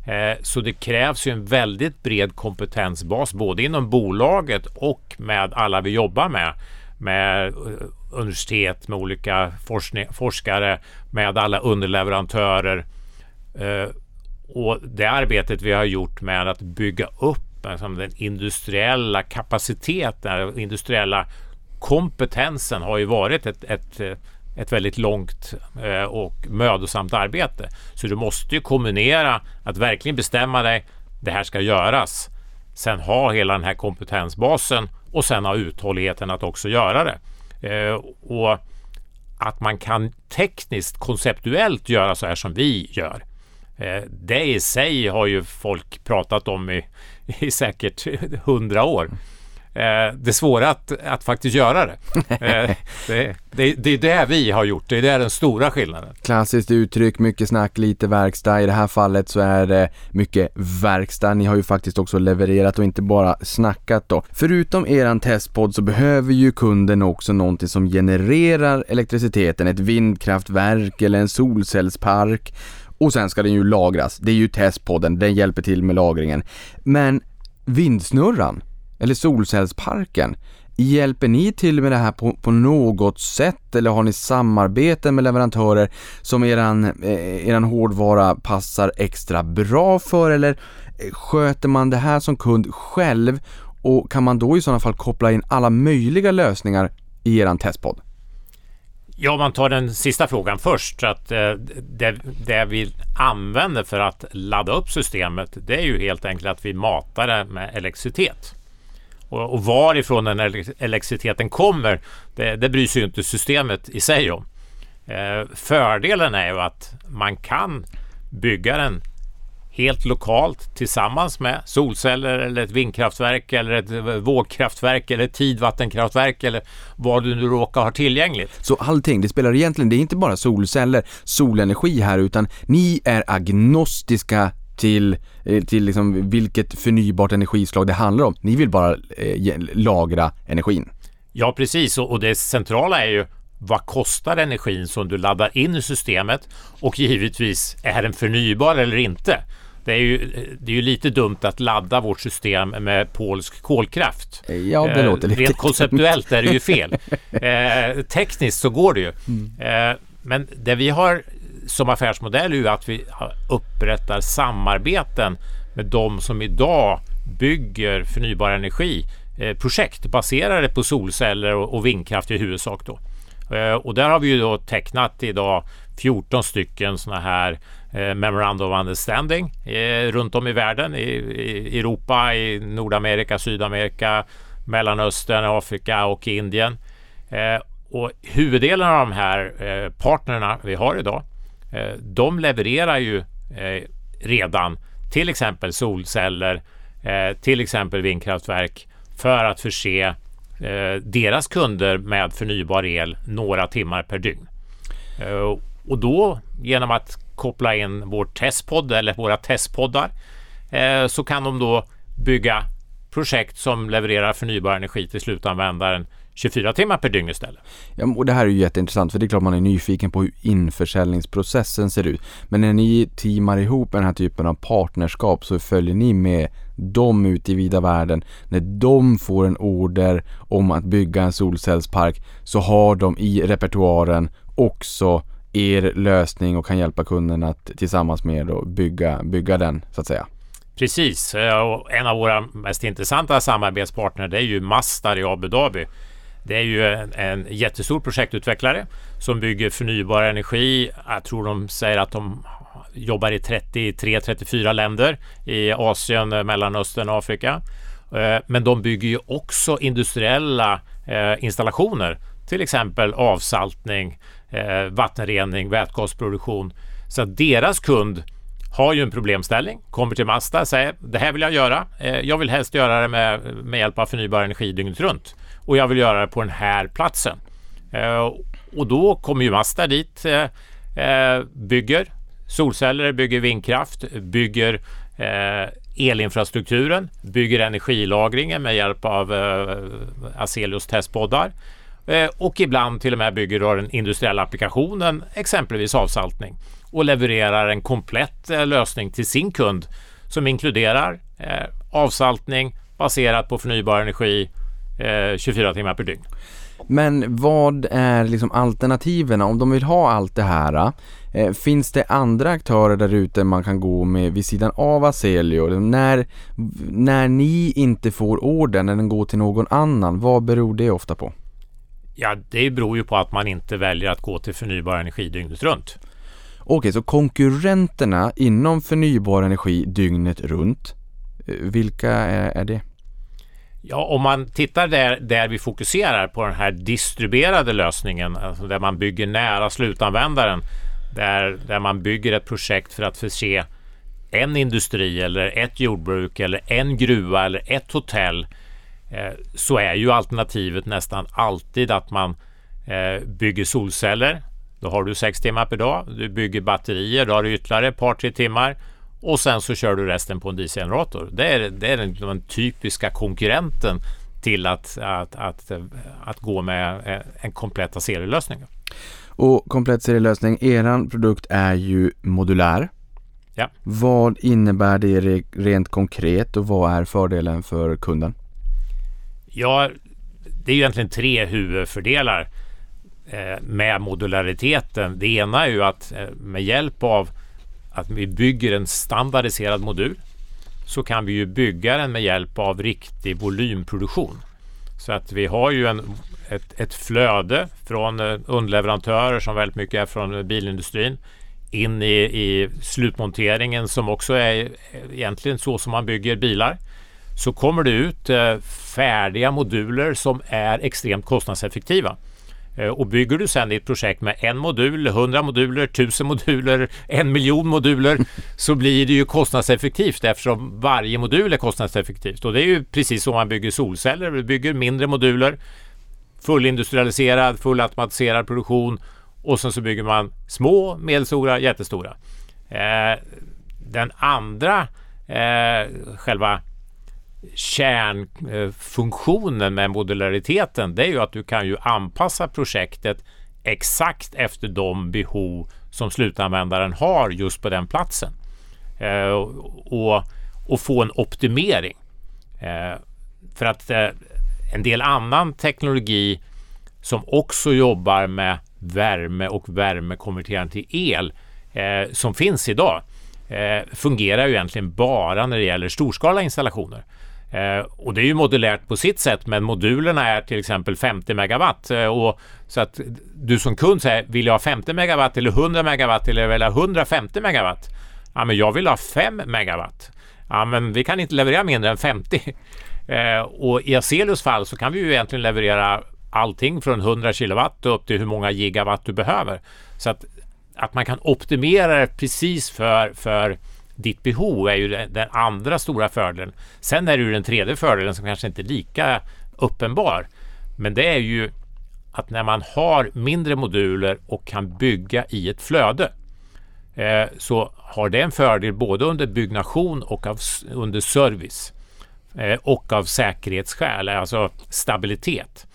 [SPEAKER 4] Eh, så det krävs ju en väldigt bred kompetensbas både inom bolaget och med alla vi jobbar med. Med eh, universitet, med olika forskare, med alla underleverantörer. Och det arbetet vi har gjort med att bygga upp liksom, den industriella kapaciteten, den industriella kompetensen har ju varit ett, ett ett väldigt långt eh, och mödosamt arbete. Så du måste ju kombinera att verkligen bestämma dig, det här ska göras. Sen ha hela den här kompetensbasen och sen ha uthålligheten att också göra det. Eh, och att man kan tekniskt, konceptuellt göra så här som vi gör. Eh, det i sig har ju folk pratat om i, i säkert hundra år. Eh, det svåra att, att faktiskt göra det. Eh, det, det. Det är det vi har gjort, det är det den stora skillnaden.
[SPEAKER 3] Klassiskt uttryck, mycket snack, lite verkstad. I det här fallet så är det mycket verkstad. Ni har ju faktiskt också levererat och inte bara snackat då. Förutom eran testpodd så behöver ju kunden också någonting som genererar elektriciteten, ett vindkraftverk eller en solcellspark. Och sen ska den ju lagras. Det är ju testpodden, den hjälper till med lagringen. Men vindsnurran, eller solcellsparken. Hjälper ni till med det här på, på något sätt eller har ni samarbeten med leverantörer som eran, eh, eran hårdvara passar extra bra för eller eh, sköter man det här som kund själv och kan man då i sådana fall koppla in alla möjliga lösningar i eran testpodd?
[SPEAKER 4] Ja, om man tar den sista frågan först. Så att, eh, det, det vi använder för att ladda upp systemet det är ju helt enkelt att vi matar det med elektricitet. Och, och varifrån den elektriciteten kommer det, det bryr sig ju inte systemet i sig om. Eh, fördelen är ju att man kan bygga den helt lokalt tillsammans med solceller eller ett vindkraftverk eller ett vågkraftverk eller ett tidvattenkraftverk eller vad du nu råkar ha tillgängligt.
[SPEAKER 3] Så allting, det spelar egentligen, det är inte bara solceller, solenergi här utan ni är agnostiska till, eh, till liksom vilket förnybart energislag det handlar om. Ni vill bara eh, lagra energin.
[SPEAKER 4] Ja, precis. Och det centrala är ju vad kostar energin som du laddar in i systemet och givetvis är den förnybar eller inte. Det är ju, det är ju lite dumt att ladda vårt system med polsk kolkraft.
[SPEAKER 3] Ja, det
[SPEAKER 4] Eh,
[SPEAKER 3] låter lite
[SPEAKER 4] Rent konceptuellt är det ju fel. Eh, tekniskt så går det ju. Eh, men det vi har som affärsmodell är ju att vi upprättar samarbeten med de som idag bygger förnybar energi eh, projekt baserade på solceller och, vindkraft i huvudsak. Då. Eh, och där har vi ju då tecknat idag 14 stycken sådana här Eh, Memorandum of Understanding eh, runt om i världen. I, I Europa, i Nordamerika, Sydamerika, Mellanöstern, Afrika och Indien. Eh, och huvuddelen av de här eh, partnerna vi har idag, eh, de levererar ju eh, redan till exempel solceller, eh, till exempel vindkraftverk för att förse eh, deras kunder med förnybar el några timmar per dygn. Eh, och då genom att koppla in vår testpodd eller våra testpoddar eh, så kan de då bygga projekt som levererar förnybar energi till slutanvändaren 24 timmar per dygn istället.
[SPEAKER 3] Ja, och det här är ju jätteintressant för det är klart man är nyfiken på hur införsäljningsprocessen ser ut. Men när ni teamar ihop med den här typen av partnerskap så följer ni med dem ut i vida världen. När de får en order om att bygga en solcellspark så har de i repertoaren också er lösning och kan hjälpa kunden att tillsammans med er då bygga, bygga den så att säga.
[SPEAKER 4] Precis, eh, och en av våra mest intressanta samarbetspartner det är ju Mastar i Abu Dhabi. Det är ju en, en jättestor projektutvecklare som bygger förnybar energi. Jag tror de säger att de jobbar i 33-34 länder i Asien, Mellanöstern och Afrika. Eh, men de bygger ju också industriella eh, installationer, till exempel avsaltning, eh, vattenrening, vätgasproduktion. Så att deras kund har ju en problemställning, kommer till Mazda och säger det här vill jag göra. Eh, Jag vill helst göra det med, med hjälp av förnybar energi dygnet runt och jag vill göra det på den här platsen. Eh, Och då kommer ju Mazda dit, eh, eh, bygger solceller, bygger vindkraft, bygger eh, elinfrastrukturen, bygger energilagringen med hjälp av eh, Aselius testpoddar eh, Eh, och ibland till och med bygger då den industriella applikationen, exempelvis avsaltning och levererar en komplett eh, lösning till sin kund som inkluderar eh, avsaltning baserat på förnybar energi 24 timmar per dygn.
[SPEAKER 3] Men vad är liksom alternativen om de vill ha allt det här? Eh, finns det andra aktörer där ute man kan gå med vid sidan av Aselio? När, när ni inte får ordern, när den går till någon annan, vad beror det ofta på?
[SPEAKER 4] Ja, det beror ju på att man inte väljer att gå till förnybar energi dygnet runt.
[SPEAKER 3] Okej, så konkurrenterna inom förnybar energi dygnet runt, eh, vilka är, det?
[SPEAKER 4] Ja, om man tittar där, där vi fokuserar på den här distribuerade lösningen, alltså där man bygger nära slutanvändaren, där, där man bygger ett projekt för att förse en industri eller ett jordbruk eller en gruva eller ett hotell, så är ju alternativet nästan alltid att man eh, bygger solceller. Då har du sex timmar per dag. Du bygger batterier, då har du ytterligare ett par, tre timmar och sen så kör du resten på en dieselgenerator. Det är, det är den, den typiska konkurrenten till att, att, att, att gå med eh, en komplett serielösning.
[SPEAKER 3] Och komplett serielösning, eran produkt är ju modulär.
[SPEAKER 4] Ja.
[SPEAKER 3] Vad innebär det re- rent konkret och vad är fördelen för kunden?
[SPEAKER 4] Ja, det är ju egentligen tre huvudfördelar eh, med modulariteten. Det ena är ju att eh, med hjälp av att vi bygger en standardiserad modul så kan vi ju bygga den med hjälp av riktig volymproduktion. Så att vi har ju en, ett, ett flöde från eh, underleverantörer som väldigt mycket är från bilindustrin in i, i slutmonteringen som också är egentligen så som man bygger bilar så kommer det ut eh, färdiga moduler som är extremt kostnadseffektiva. Eh, och bygger du sedan ditt projekt med en modul, hundra moduler, tusen moduler, en miljon moduler så blir det ju kostnadseffektivt eftersom varje modul är kostnadseffektivt. Och det är ju precis som man bygger solceller. Vi bygger mindre moduler, fullindustrialiserad, fullautomatiserad produktion och sen så bygger man små, medelstora, jättestora. Eh, den andra själva kärnfunktionen med modulariteten det är ju att du kan ju anpassa projektet exakt efter de behov som slutanvändaren har just på den platsen. Eh, och, och få en optimering. Eh, för att eh, en del annan teknologi som också jobbar med värme och värmekonverterande till el eh, som finns idag eh, fungerar ju egentligen bara när det gäller storskaliga installationer. Eh, och det är ju modulärt på sitt sätt men modulerna är till exempel 50 megawatt. Eh, och så att du som kund säger, vill jag ha 50 megawatt eller 100 megawatt eller vill jag ha 150 megawatt? Ja men jag vill ha 5 megawatt. Ja men vi kan inte leverera mindre än 50. Eh, och i Acelius fall så kan vi ju egentligen leverera allting från 100 kilowatt upp till hur många gigawatt du behöver. Så att, att man kan optimera det precis för, för ditt behov är ju den andra stora fördelen. Sen är det ju den tredje fördelen som kanske inte är lika uppenbar. Men det är ju att när man har mindre moduler och kan bygga i ett flöde eh, så har det en fördel både under byggnation och av, under service eh, och av säkerhetsskäl, alltså stabilitet.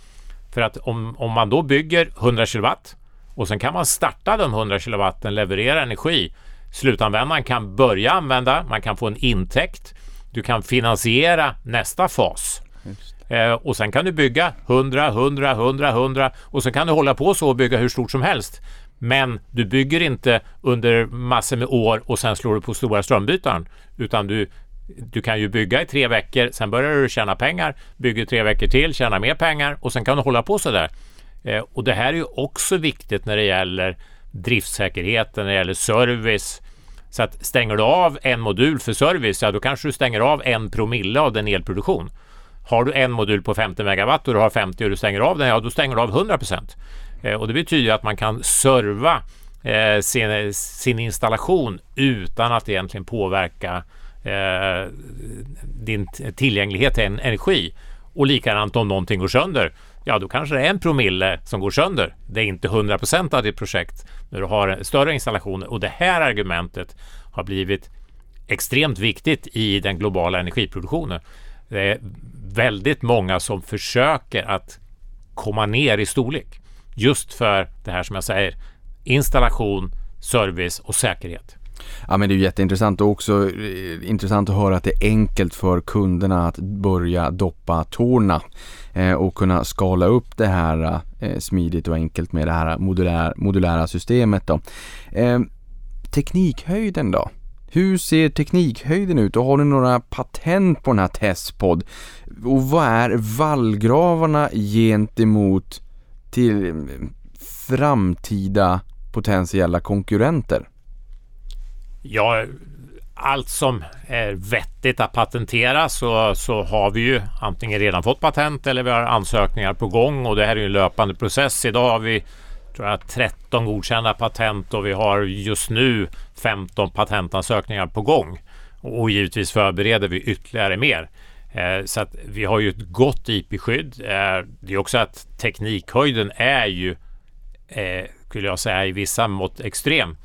[SPEAKER 4] För att om, om man då bygger 100 kilowatt och sen kan man starta de 100 kilowatten, leverera energi Slutanvändaren kan börja använda, man kan få en intäkt, du kan finansiera nästa fas. Eh, och sen kan du bygga 100, 100, 100, 100 och sen kan du hålla på så och bygga hur stort som helst. Men du bygger inte under massor med år och sen slår du på stora strömbytaren. Utan du, du kan ju bygga i tre veckor, sen börjar du tjäna pengar, bygger tre veckor till, tjäna mer pengar och sen kan du hålla på så där. Eh, och det här är ju också viktigt när det gäller driftsäkerheten, när det gäller service. Så att stänger du av en modul för service, ja då kanske du stänger av en promille av den elproduktion. Har du en modul på 50 megawatt och du har 50 och du stänger av den, ja då stänger du av 100 procent. Eh, och det betyder att man kan serva eh, sin, sin, installation utan att egentligen påverka eh, din tillgänglighet till energi. Och likadant om någonting går sönder ja då kanske det är en promille som går sönder. Det är inte 100 procent av ditt projekt när du har större installationer och det här argumentet har blivit extremt viktigt i den globala energiproduktionen. Det är väldigt många som försöker att komma ner i storlek just för det här som jag säger installation, service och säkerhet.
[SPEAKER 3] Ja men det är jätteintressant och också eh, intressant att höra att det är enkelt för kunderna att börja doppa tårna eh, och kunna skala upp det här eh, smidigt och enkelt med det här modulär, modulära systemet då. Teknikhöjden då? Hur ser teknikhöjden ut och har ni några patent på den här Testpod? Och vad är vallgravarna gentemot till framtida potentiella konkurrenter?
[SPEAKER 4] Ja, allt som är vettigt att patentera så, så har vi ju antingen redan fått patent eller vi har ansökningar på gång och det här är ju en löpande process. Idag har vi tror jag, 13 godkända patent och vi har just nu 15 patentansökningar på gång. Och givetvis förbereder vi ytterligare mer. Eh, så att vi har ju ett gott IP-skydd. Eh, det är också att teknikhöjden är ju, eh, skulle jag säga, i vissa mått extrem.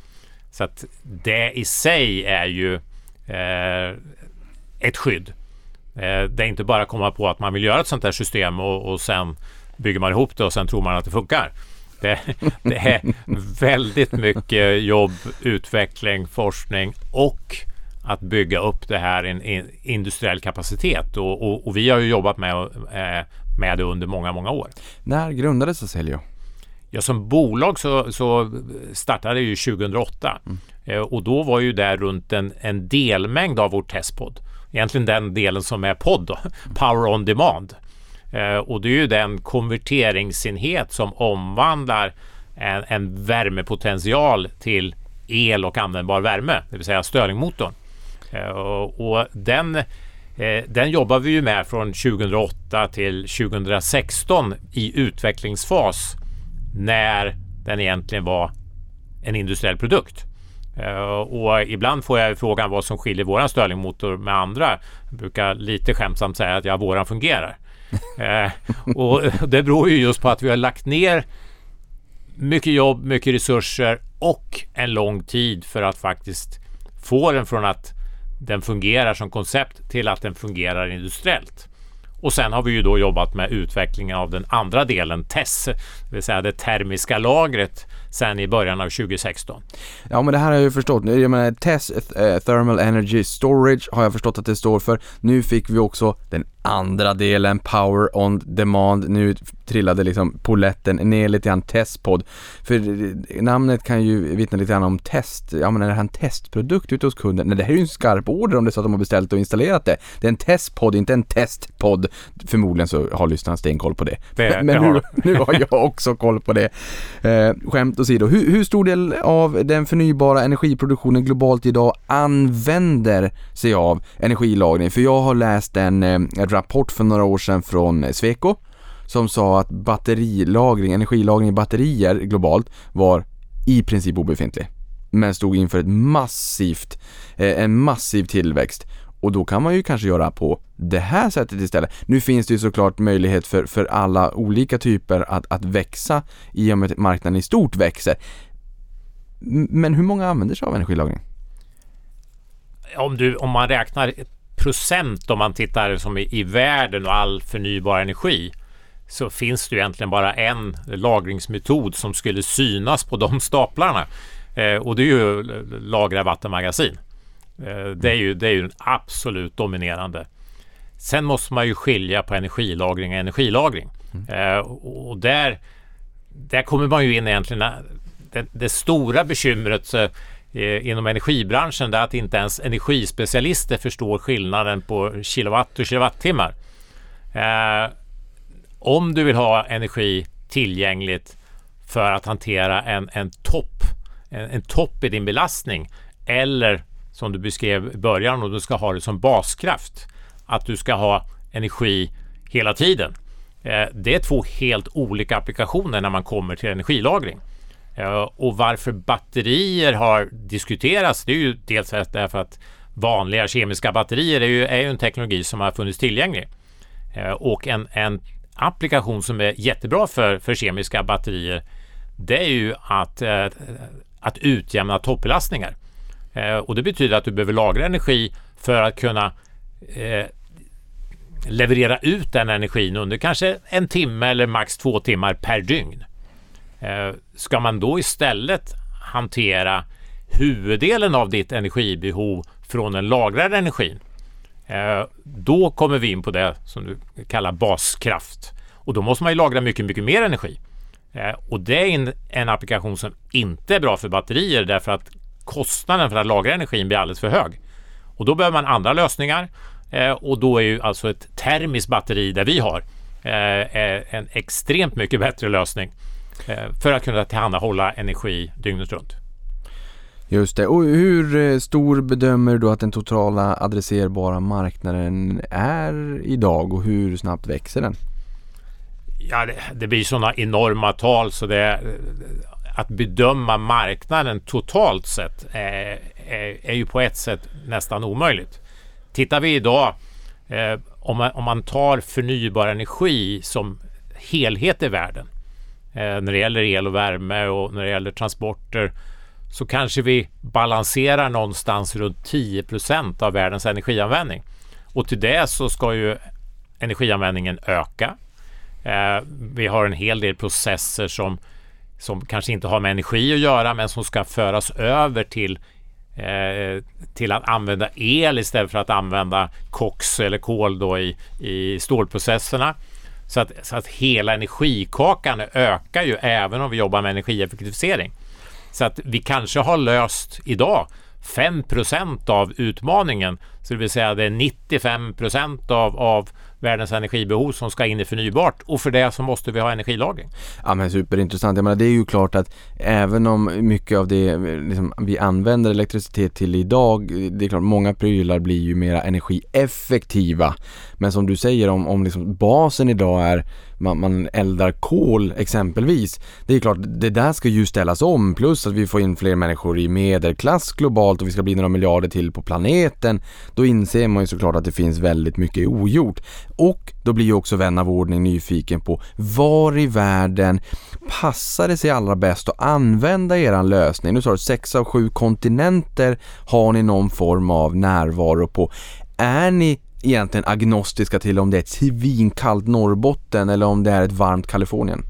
[SPEAKER 4] Så att det i sig är ju eh, ett skydd. Eh, det är inte bara att komma på att man vill göra ett sånt här system och, och sen bygger man ihop det och sen tror man att det funkar. Det, det är väldigt mycket jobb, utveckling, forskning och att bygga upp det här i en industriell kapacitet och, och, och, vi har ju jobbat med, eh, med det under många, många år.
[SPEAKER 3] När grundades Aselio?
[SPEAKER 4] Ja, som bolag så, så startade ju 2008 mm. eh, och då var ju det runt en, en delmängd av vår testpodd. Egentligen den delen som är podd, då, Power on Demand. Eh, och det är ju den konverteringsenhet som omvandlar en, en värmepotential till el och användbar värme, det vill säga Stirlingmotorn. Eh, och, och den, eh, den jobbar vi ju med från 2008 till 2016 i utvecklingsfas när den egentligen var en industriell produkt. Uh, och ibland får jag frågan vad som skiljer våran Stirlingmotor med andra. Jag brukar lite skämtsamt säga att ja, våran fungerar. uh, och det beror ju just på att vi har lagt ner mycket jobb, mycket resurser och en lång tid för att faktiskt få den från att den fungerar som koncept till att den fungerar industriellt. Och sen har vi ju då jobbat med utvecklingen av den andra delen, TESS, det vill säga det termiska lagret sen i början av 2016.
[SPEAKER 3] Ja men det här har jag ju förstått. Jag menar TESS, eh, Thermal Energy Storage har jag förstått att det står för. Nu fick vi också den andra delen, Power on Demand. Nu trillade liksom poletten ner lite grann, Testpod. För namnet kan ju vittna lite grann om test. Ja men är det här en testprodukt ute hos kunden? Nej det här är ju en skarp order om det är så att de har beställt och installerat det. Det är en testpodd, inte en testpodd. Förmodligen så har lyssnarna stenkoll på det.
[SPEAKER 4] det
[SPEAKER 3] men nu, nu har jag också koll på det. Eh, skämt åsido, hur, hur stor del av den förnybara energiproduktionen globalt idag använder sig av energilagring? För jag har läst en eh, rapport för några år sedan från eh, Sweco som sa att batterilagring, energilagring i batterier globalt var i princip obefintlig. Men stod inför ett massivt, eh, en massiv tillväxt. Och då kan man ju kanske göra på det här sättet istället. Nu finns det ju såklart möjlighet för, för alla olika typer att, att växa i och med att marknaden i stort växer. Men hur många använder sig av energilagring?
[SPEAKER 4] Om, du, om man räknar procent om man tittar som i, i världen och all förnybar energi så finns det egentligen bara en lagringsmetod som skulle synas på de staplarna. Eh, och det är ju lagra vattenmagasin. Eh, det, är ju, det är ju absolut dominerande. Sen måste man ju skilja på energilagring och energilagring. Mm. Eh, och där, där kommer man ju in egentligen det, det stora bekymret så, eh, inom energibranschen är att inte ens energispecialister förstår skillnaden på kilowatt och kilowattimmar. Eh, om du vill ha energi tillgängligt för att hantera en, en topp en, en topp i din belastning eller som du beskrev i början och du ska ha det som baskraft. Att du ska ha energi hela tiden. Eh, det är två helt olika applikationer när man kommer till energilagring. Eh, och varför batterier har diskuterats, det är ju dels därför att vanliga kemiska batterier är ju, är ju en teknologi som har funnits tillgänglig. Eh, och en, en applikation som är jättebra för, för kemiska batterier det är ju att, eh, att utjämna toppbelastningar. Och det betyder att du behöver lagra energi för att kunna eh, leverera ut den energin under kanske en timme eller max två timmar per dygn. Eh, ska man då istället hantera huvuddelen av ditt energibehov från den lagrade energin, eh, då kommer vi in på det som du kallar baskraft. Och då måste man ju lagra mycket, mycket mer energi. Eh, och det är en, en applikation som inte är bra för batterier därför att kostnaden för att lagra energin blir alldeles för hög. Och då behöver man andra lösningar och då är ju alltså ett termiskt batteri där vi har en extremt mycket bättre lösning för att kunna tillhandahålla energi dygnet runt.
[SPEAKER 3] Just det. Och hur eh, stor bedömer du att den totala adresserbara marknaden är idag och hur snabbt växer den?
[SPEAKER 4] Ja, det, det blir sådana enorma tal så det att bedöma marknaden totalt sett är, är, är, ju på ett sätt nästan omöjligt. Tittar vi idag, eh, om, man, om man tar förnybar energi som helhet i världen, eh, Eh, när det gäller el och värme och när det gäller transporter, så kanske vi balanserar någonstans runt 10% av världens energianvändning. Och till det så ska ju energianvändningen öka. Eh, vi har en hel del processer som som kanske inte har med energi att göra men som ska föras över till eh, till att använda el istället för att använda koks eller kol då i, i stålprocesserna. Så att, så att hela energikakan ökar ju även om vi jobbar med energieffektivisering. Så att vi kanske har löst idag 5% av utmaningen. Så det vill säga det är 95 av, av världens energibehov som ska in i förnybart och för det så måste vi ha energilagring.
[SPEAKER 3] Ja men superintressant. Jag menar det är ju klart att även om mycket av det liksom, vi använder elektricitet till idag, det är klart många prylar blir ju mera energieffektiva. Men som du säger om, om liksom basen idag är man, man eldar kol exempelvis. Det är klart, det där ska ju ställas om plus att vi får in fler människor i medelklass globalt och vi ska bli några miljarder till på planeten. Då inser man ju såklart att det finns väldigt mycket ogjort. Och då blir ju också vän av ordning nyfiken på var i världen passar det sig allra bäst att använda eran lösning? Nu sa du sex av sju kontinenter har ni någon form av närvaro på. Är ni egentligen agnostiska till om det är ett svinkallt Norrbotten eller om det är ett varmt Kalifornien?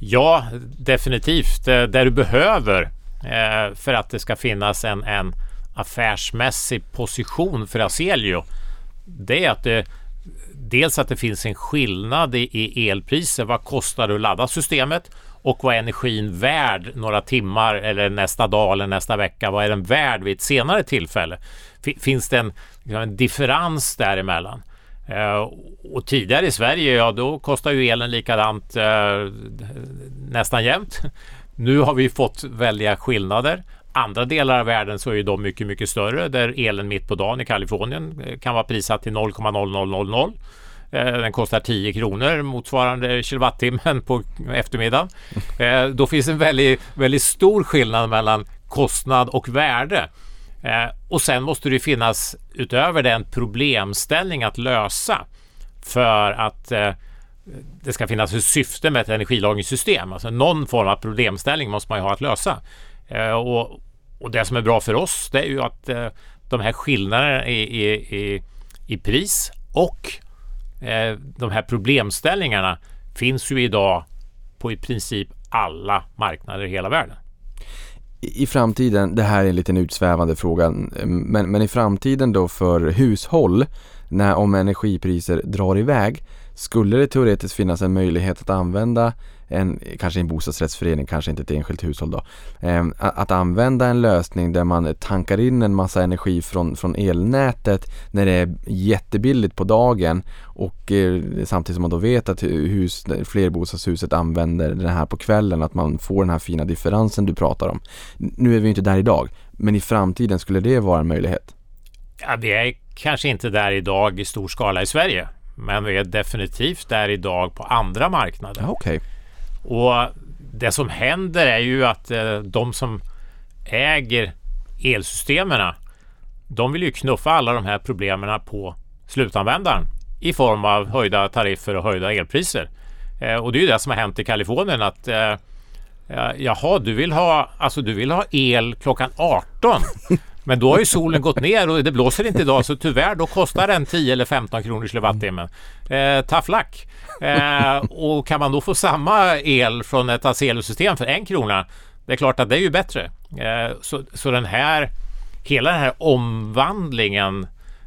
[SPEAKER 4] Ja, definitivt. Det du behöver eh, för att det ska finnas en, en affärsmässig position för Aselio det är att det dels att det finns en skillnad i, i elpriser. Vad kostar det att ladda systemet? Och vad är energin värd några timmar eller nästa dag eller nästa vecka? Vad är den värd vid ett senare tillfälle? Finns det en, en differens däremellan? Uh, och tidigare i Sverige, ja då kostar ju elen likadant uh, nästan jämt. Nu har vi fått välja skillnader. Andra delar av världen så är de mycket, mycket större där elen mitt på dagen i Kalifornien eh, kan vara prissatt till 0,0000. Den kostar 10 kronor motsvarande kilowattimmen på eftermiddagen. Då finns en väldigt, väldigt stor skillnad mellan kostnad och värde. Eh, och sen måste det finnas utöver den problemställning att lösa för att eh, det ska finnas ett syfte med ett energilagringssystem. Alltså någon form av problemställning måste man ju ha att lösa. Eh, och, och, det som är bra för oss det är ju att eh, de här skillnaderna i, i, i, i pris och eh, de här problemställningarna finns ju idag på i princip alla marknader i hela världen
[SPEAKER 3] i framtiden, det här är en liten utsvävande fråga, men, men i framtiden då för hushåll, när om energipriser drar iväg, skulle det teoretiskt finnas en möjlighet att använda en, kanske en bostadsrättsförening, kanske inte ett enskilt hushåll då, eh, att använda en lösning där man tankar in en massa energi från, från elnätet när det är jättebilligt på dagen och eh, samtidigt som man då vet att hus, flerbostadshuset använder den här på kvällen, att man får den här fina differensen du pratar om. Nu är vi inte där idag, men i framtiden skulle det vara en möjlighet?
[SPEAKER 4] Ja, vi är kanske inte där idag i stor skala i Sverige. Men vi är definitivt där idag på andra marknader.
[SPEAKER 3] Ja, okay.
[SPEAKER 4] Och det som händer är ju att eh, de som äger elsystemen de vill ju knuffa alla de här problemen på slutanvändaren i form av höjda tariffer och höjda elpriser. Eh, och det är ju det som har hänt i Kalifornien att eh, Jaha, du vill ha, alltså du vill ha el klockan 18 Men då har ju solen gått ner och det blåser inte idag så tyvärr då kostar den 10 eller 15 kronor kilowattimmen. Eh, tough luck. Eh, och kan man då få samma el från ett Azelio-system för en krona det är klart att det är ju bättre. Eh, så, så den här hela den här omvandlingen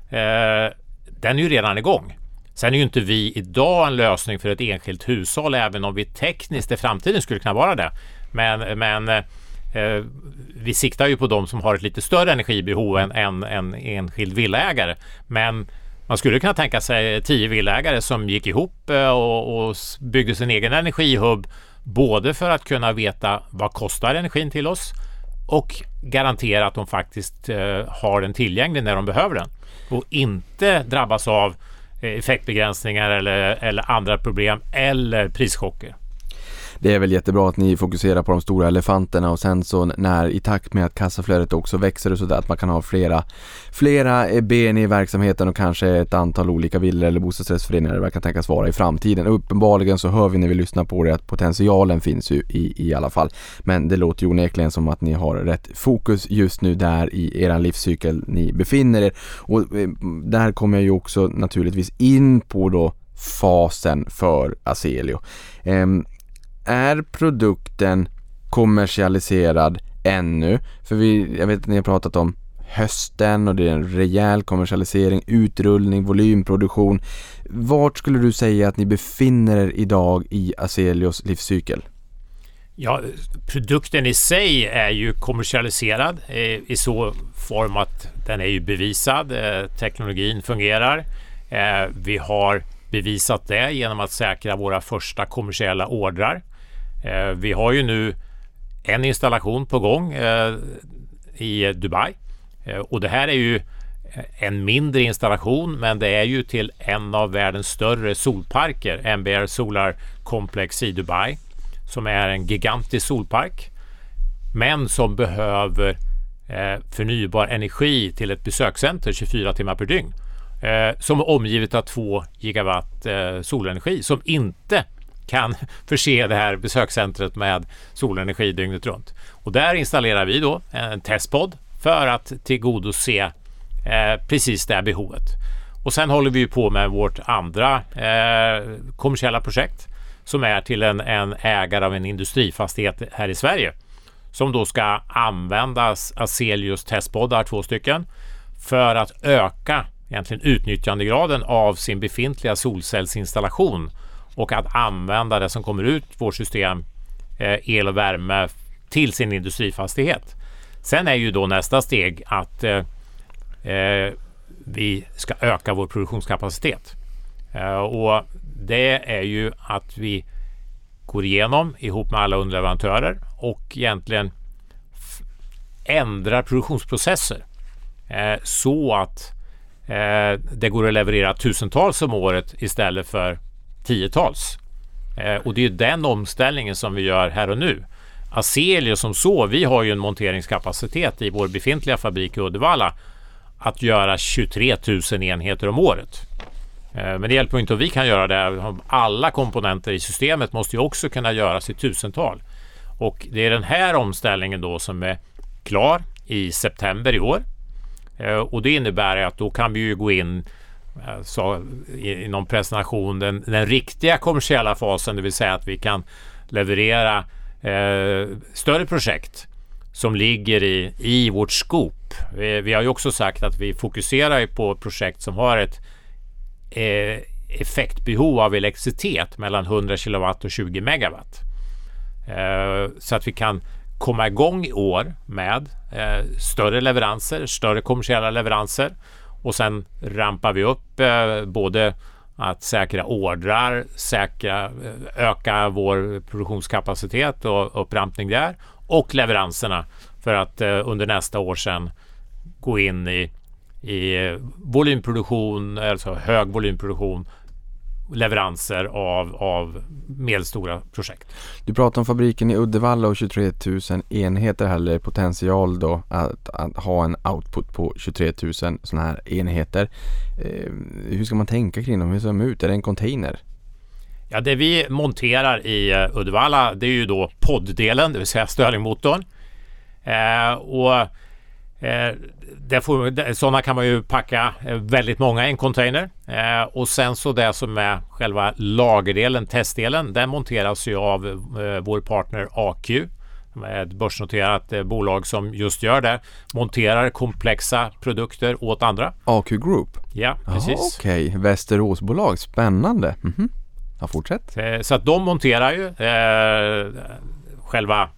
[SPEAKER 4] eh, den är ju redan igång. Sen är ju inte vi idag en lösning för ett enskilt hushåll även om vi tekniskt i framtiden skulle kunna vara det. Men, men eh, eh, vi siktar ju på de som har ett lite större energibehov än en, en enskild villaägare. Men man skulle kunna tänka sig tio villaägare som gick ihop eh, och, och byggde sin egen energihubb både för att kunna veta vad kostar energin till oss och garantera att de faktiskt eh, har den tillgänglig när de behöver den och inte drabbas av eh, effektbegränsningar eller, eller andra problem eller prischocker
[SPEAKER 3] det är väl jättebra att ni fokuserar på de stora elefanterna och sen så när i takt med att kassaflödet också växer och sådär att man kan ha flera, flera eh, ben i verksamheten och kanske ett antal olika villor eller bostadsrättsföreningar det kan tänkas vara i framtiden. Och uppenbarligen så hör vi när vi lyssnar på det att potentialen finns ju i, i alla fall. Men det låter ju onekligen som att ni har rätt fokus just nu där i er livscykel ni befinner er. Och eh, där kommer jag ju också naturligtvis in på då fasen för Aselio. Um, är produkten kommersialiserad ännu? För vi, jag vet att ni har pratat om hösten och det är en rejäl kommersialisering, utrullning, volymproduktion. Vart skulle du säga att ni befinner er idag i Azelios livscykel?
[SPEAKER 4] Ja, produkten i sig är ju kommersialiserad eh, i så form att den är ju bevisad, eh, teknologin fungerar. Eh, vi har bevisat det genom att säkra våra första kommersiella ordrar. Eh, vi har ju nu en installation på gång eh, i Dubai. Eh, och det här är ju en mindre installation men det är ju till en av världens större solparker, MBR Solar Complex i Dubai som är en gigantisk solpark men som behöver förnybar energi till ett besökscenter 24 timmar per dygn som är omgivet av 2 gigawatt solenergi som inte kan förse det här besökscentret med solenergi dygnet runt. Och där installerar vi då en testpodd för att tillgodose eh, precis det här behovet. Och sen håller vi på med vårt andra eh, kommersiella projekt som är till en, en ägare av en industrifastighet här i Sverige som då ska använda Azelius testpoddar, två stycken, för att öka egentligen utnyttjandegraden av sin befintliga solcellsinstallation och att använda det som kommer ut vårt system, eh, el och värme, till sin industrifastighet. Sen är ju då nästa steg att eh, eh, vi ska öka vår produktionskapacitet. Eh, och det är ju att vi går igenom ihop med alla underleverantörer och egentligen ändrar produktionsprocesser eh, så att eh, det går att leverera tusentals om året istället för tiotals. Eh, och det är den omställningen som vi gör här och nu. Aselio som så, vi har ju en monteringskapacitet i vår befintliga fabrik i Uddevalla att göra 23 000 enheter om året. Eh, men det hjälper inte om vi kan göra det. Alla komponenter i systemet måste ju också kunna göras i tusental. Och det är den här omställningen då som är klar i september i år. Eh, och det innebär att då kan vi ju gå in Eh, sa i, i, någon presentation den, den riktiga kommersiella fasen, det vill säga att vi kan leverera eh, större projekt som ligger i, i vårt skop. Vi, vi har ju också sagt att vi fokuserar på projekt som har ett eh, effektbehov av elektricitet mellan 100 kilowatt och 20 megawatt. Eh, så att vi kan komma igång i år med eh, större leveranser, större kommersiella leveranser och sen rampar vi upp eh, både att säkra ordrar, säkra, eh, öka vår produktionskapacitet och upprampning där och leveranserna för att eh, under nästa år sen gå in i, i eh, volymproduktion, alltså hög volymproduktion leveranser av, av medelstora projekt.
[SPEAKER 3] Du pratar om fabriken i Uddevalla och 23 000 enheter eller potential då att, att, ha en output på 23 000 sådana här enheter. Eh, hur ska man tänka kring dem? Hur ser de ut? Är det en container?
[SPEAKER 4] Ja, det vi monterar i uh, Uddevalla det är ju då podddelen, det vill säga Stirlingmotorn. Eh, och Eh, får, sådana kan man ju packa eh, väldigt många i en container. Eh, och sen så det som är själva lagerdelen, testdelen, den monteras ju av eh, vår partner AQ. Ett börsnoterat eh, bolag som just gör det. Monterar komplexa produkter åt andra.
[SPEAKER 3] AQ Group?
[SPEAKER 4] Ja, precis.
[SPEAKER 3] Okej, okay. Västeråsbolag. Spännande. Mm -hmm. Ja, fortsätt.
[SPEAKER 4] Eh, så att de monterar ju själva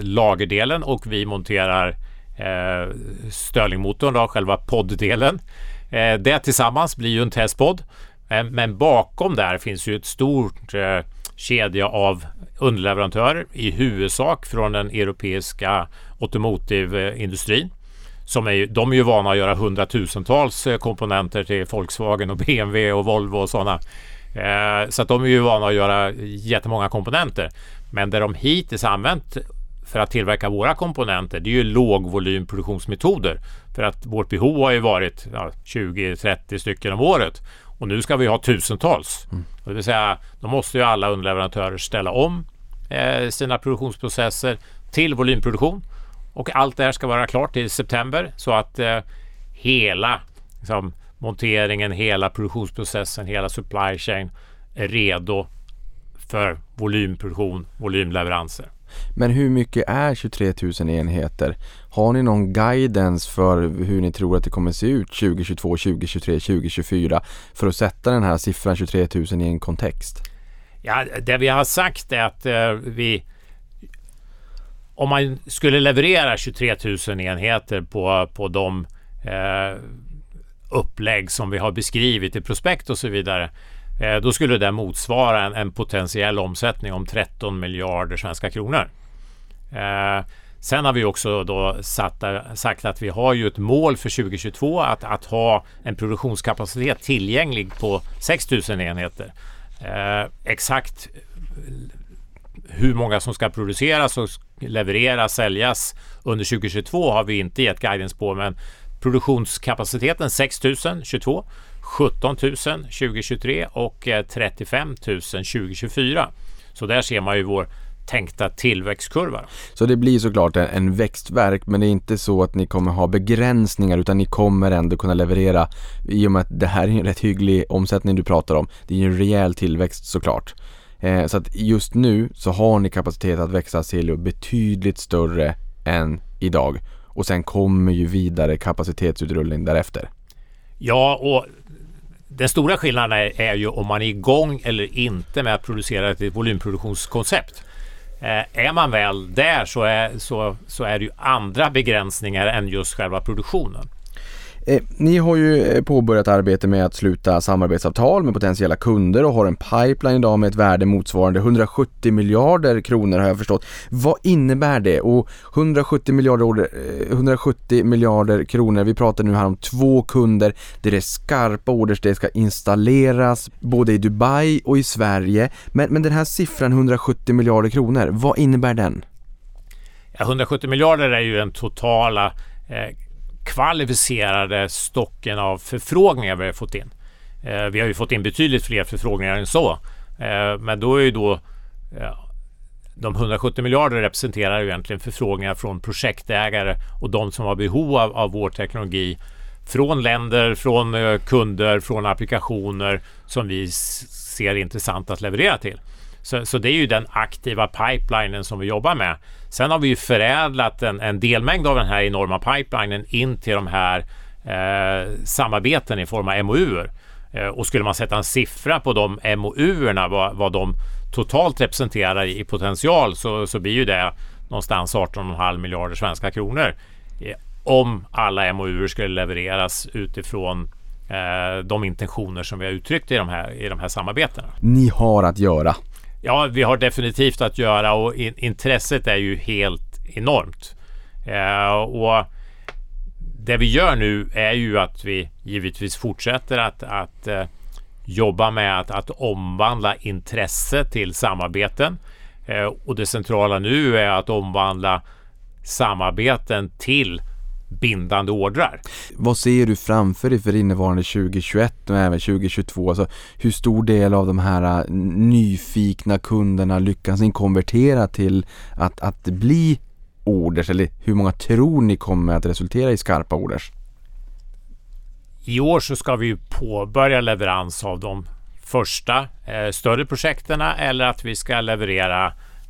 [SPEAKER 4] lagerdelen och vi monterar eh, Stirlingmotorn, då, själva podddelen. Eh, det tillsammans blir ju en testpodd. Eh, men bakom där finns ju ett stort eh, kedja av underleverantörer i huvudsak från den europeiska automotive-industrin. Som är, de är ju vana att göra hundratusentals eh, komponenter till Volkswagen och BMW och Volvo och sådana. Eh, så att de är ju vana att göra jättemånga komponenter. Men det de hittills använt för att tillverka våra komponenter det är ju lågvolymproduktionsmetoder. För att vårt behov har ju varit ja, 20-30 stycken om året och nu ska vi ha tusentals. Mm. Det vill säga, då måste ju alla underleverantörer ställa om eh, sina produktionsprocesser till volymproduktion och allt det här ska vara klart i september så att eh, hela liksom, monteringen, hela produktionsprocessen, hela supply chain är redo för volymproduktion, volymleveranser.
[SPEAKER 3] Men hur mycket är 23 000 enheter? Har ni någon guidance för hur ni tror att det kommer se ut 2022, 2023, 2024 för att sätta den här siffran 23 000 i en kontext?
[SPEAKER 4] Ja, det vi har sagt är att eh, vi om man skulle leverera 23 000 enheter på, på de eh, upplägg som vi har beskrivit i prospekt och så vidare. Eh, då skulle det motsvara en, en potentiell omsättning om 13 miljarder svenska kronor. Eh, sen har vi också då satt, sagt att vi har ju ett mål för 2022 att, att ha en produktionskapacitet tillgänglig på 6000 enheter. Eh, exakt hur många som ska produceras och levereras, säljas under 2022 har vi inte gett guidance på men produktionskapaciteten 6022 17 000 2023 och 35 000 2024. Så där ser man ju vår tänkta tillväxtkurva.
[SPEAKER 3] Så det blir såklart en, en växtverk men det är inte så att ni kommer ha begränsningar utan ni kommer ändå kunna leverera i och med att det här är en rätt hygglig omsättning du pratar om. Det är ju en rejäl tillväxt såklart. Eh, så att just nu så har ni kapacitet att växa Aselio betydligt större än idag. Och sen kommer ju vidare kapacitetsutrullning därefter.
[SPEAKER 4] Ja, och den stora skillnaden är, är, ju om man är igång eller inte med att producera ett volymproduktionskoncept. Eh, är man väl där så är, så, så är det ju andra begränsningar än just själva produktionen.
[SPEAKER 3] Eh, ni har ju eh, påbörjat arbete med att sluta samarbetsavtal med potentiella kunder och har en pipeline idag med ett värde motsvarande 170 miljarder kronor har jag förstått. Vad innebär det? Och 170 miljarder, 170 eh, miljarder kronor, vi pratar nu här om två kunder där det är skarpa orders, det ska installeras både i Dubai och i Sverige. Men, men den här siffran 170 miljarder kronor, vad innebär den?
[SPEAKER 4] Ja, 170 miljarder är ju den totala eh, kvalificerade stocken av förfrågningar vi har fått in. Eh, vi har ju fått in betydligt fler förfrågningar än så. Eh, men då är ju då de 170 miljarder representerar ju egentligen förfrågningar från projektägare och de som har behov av, av vår teknologi från länder, från eh, kunder, från applikationer som vi ser intressant att leverera till. Så, så, det är ju den aktiva pipelinen som vi jobbar med. Sen har vi ju förädlat en, en delmängd av den här enorma pipelinen in till de här eh, samarbeten i form av MOUer. Eh, och skulle man sätta en siffra på de MOUerna, vad, vad de totalt representerar i, potential, så, så blir ju det någonstans 18,5 miljarder svenska kronor. Eh, om alla MOUer skulle levereras utifrån eh, de intentioner som vi har uttryckt i de här, i de här samarbetena.
[SPEAKER 3] Ni har att göra.
[SPEAKER 4] Ja, vi har definitivt att göra och in, intresset är ju helt enormt. Eh, och det vi gör nu är ju att vi givetvis fortsätter att, att eh, jobba med att, att omvandla intresse till samarbeten. Eh, och det centrala nu är att omvandla samarbeten till bindande ordrar.
[SPEAKER 3] Vad ser du framför dig för innevarande 2021 och även 2022? Alltså, hur stor del av de här äh, nyfikna kunderna lyckas ni konvertera till att, att bli orders eller hur många tror ni kommer att resultera i skarpa orders?
[SPEAKER 4] I år så ska vi påbörja leverans av de första eh, större projekten eller att vi ska leverera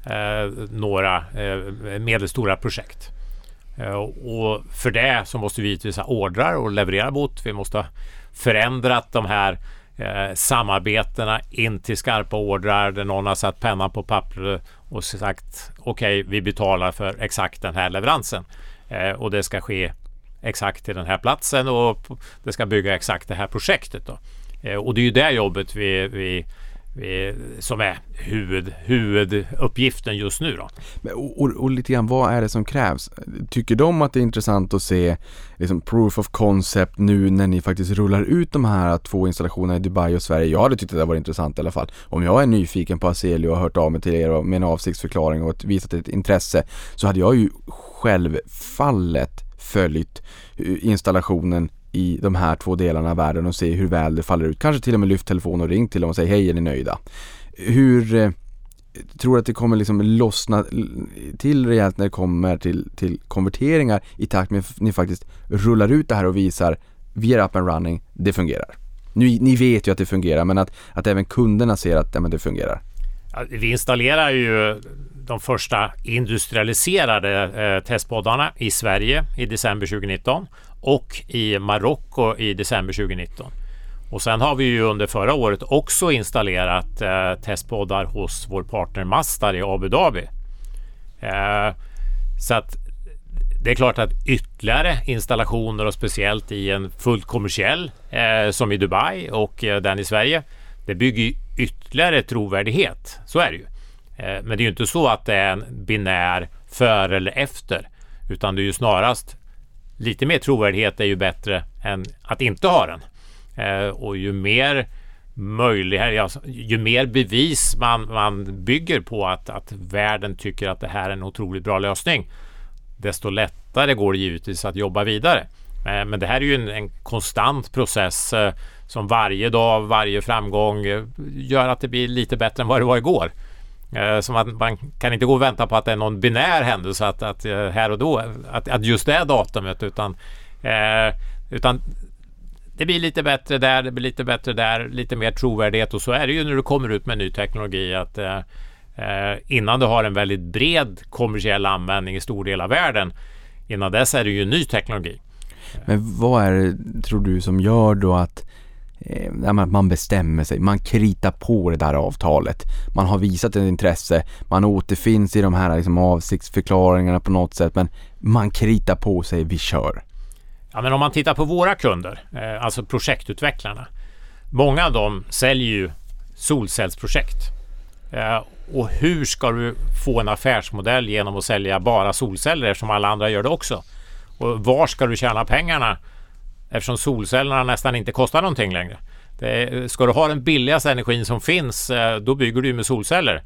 [SPEAKER 4] eh, några eh, medelstora projekt. Eh, och för det så måste vi givetvis ha ordrar och leverera mot. Vi måste ha förändrat de här eh, samarbetena in till skarpa ordrar där någon har satt pennan på pappret och sagt okej, okay, vi betalar för exakt den här leveransen eh, och det ska ske exakt till den här platsen och det ska bygga exakt det här projektet. Då. Eh, och det är ju det jobbet vi, vi Eh, som är huvud, huvuduppgiften just nu. Då.
[SPEAKER 3] Och, och, och, lite grann, vad är det som krävs? Tycker de att det är intressant att se liksom, proof of concept nu när ni faktiskt rullar ut de här två installationerna i Dubai och Sverige? Jag hade tyckt att det var intressant i alla fall. Om jag är nyfiken på Aselio och har hört av mig till er med en avsiktsförklaring och visat ett intresse så hade jag ju självfallet följt eh, installationen i de här två delarna av världen och se hur väl det faller ut. Kanske till och med lyft telefon och ring till dem och säga hej, är ni nöjda? Hur eh, tror du att det kommer liksom lossna till rejält när det kommer till, till konverteringar i takt med att ni faktiskt rullar ut det här och visar vi är up and running, det fungerar. Nu, ni vet ju att det fungerar men att, att även kunderna ser att ja, men det fungerar.
[SPEAKER 4] Ja, vi installerar ju de första industrialiserade eh, testpoddarna i Sverige i december 2019 och i Marocko i december 2019. Och sen har vi ju under förra året också installerat eh, testpoddar hos vår partner Mastar i Abu Dhabi. Eh, så att det är klart att ytterligare installationer och speciellt i en fullt kommersiell eh, som i Dubai och eh, den i Sverige. Det bygger ytterligare trovärdighet. Så är det ju. Eh, men det är ju inte så att det är en binär före eller efter. Utan det är ju snarast lite mer trovärdighet är ju bättre än att inte ha den. Eh, och ju mer möjlighet, alltså, ju mer bevis man, man bygger på att, att världen tycker att det här är en otroligt bra lösning desto lättare går det givetvis att jobba vidare. Eh, men det här är ju en, en konstant process eh, som varje dag, varje framgång eh, gör att det blir lite bättre än vad det var igår. Eh, så man, man kan inte gå och vänta på att det är någon binär händelse att, att eh, här och då, att, att just det datumet utan, eh, utan det blir lite bättre där, det blir lite bättre där, lite mer trovärdighet och så är det ju när du kommer ut med ny teknologi att eh, innan du har en väldigt bred kommersiell användning i stor del av världen. Innan dess är det ju ny teknologi.
[SPEAKER 3] Men vad är det, tror du, som gör då att eh, man bestämmer sig, man kritar på det där avtalet. Man har visat ett intresse, man återfinns i de här liksom, avsiktsförklaringarna på något sätt men man kritar på sig, vi kör.
[SPEAKER 4] Ja, men om man tittar på våra kunder, eh, alltså projektutvecklarna. Många av dem säljer ju solcellsprojekt. Eh, och hur ska du få en affärsmodell genom att sälja bara solceller eftersom alla andra gör det också? Och var ska du tjäna pengarna eftersom solcellerna nästan inte kostar någonting längre? Det, ska du ha den billigaste energin som finns, eh, då bygger du med solceller.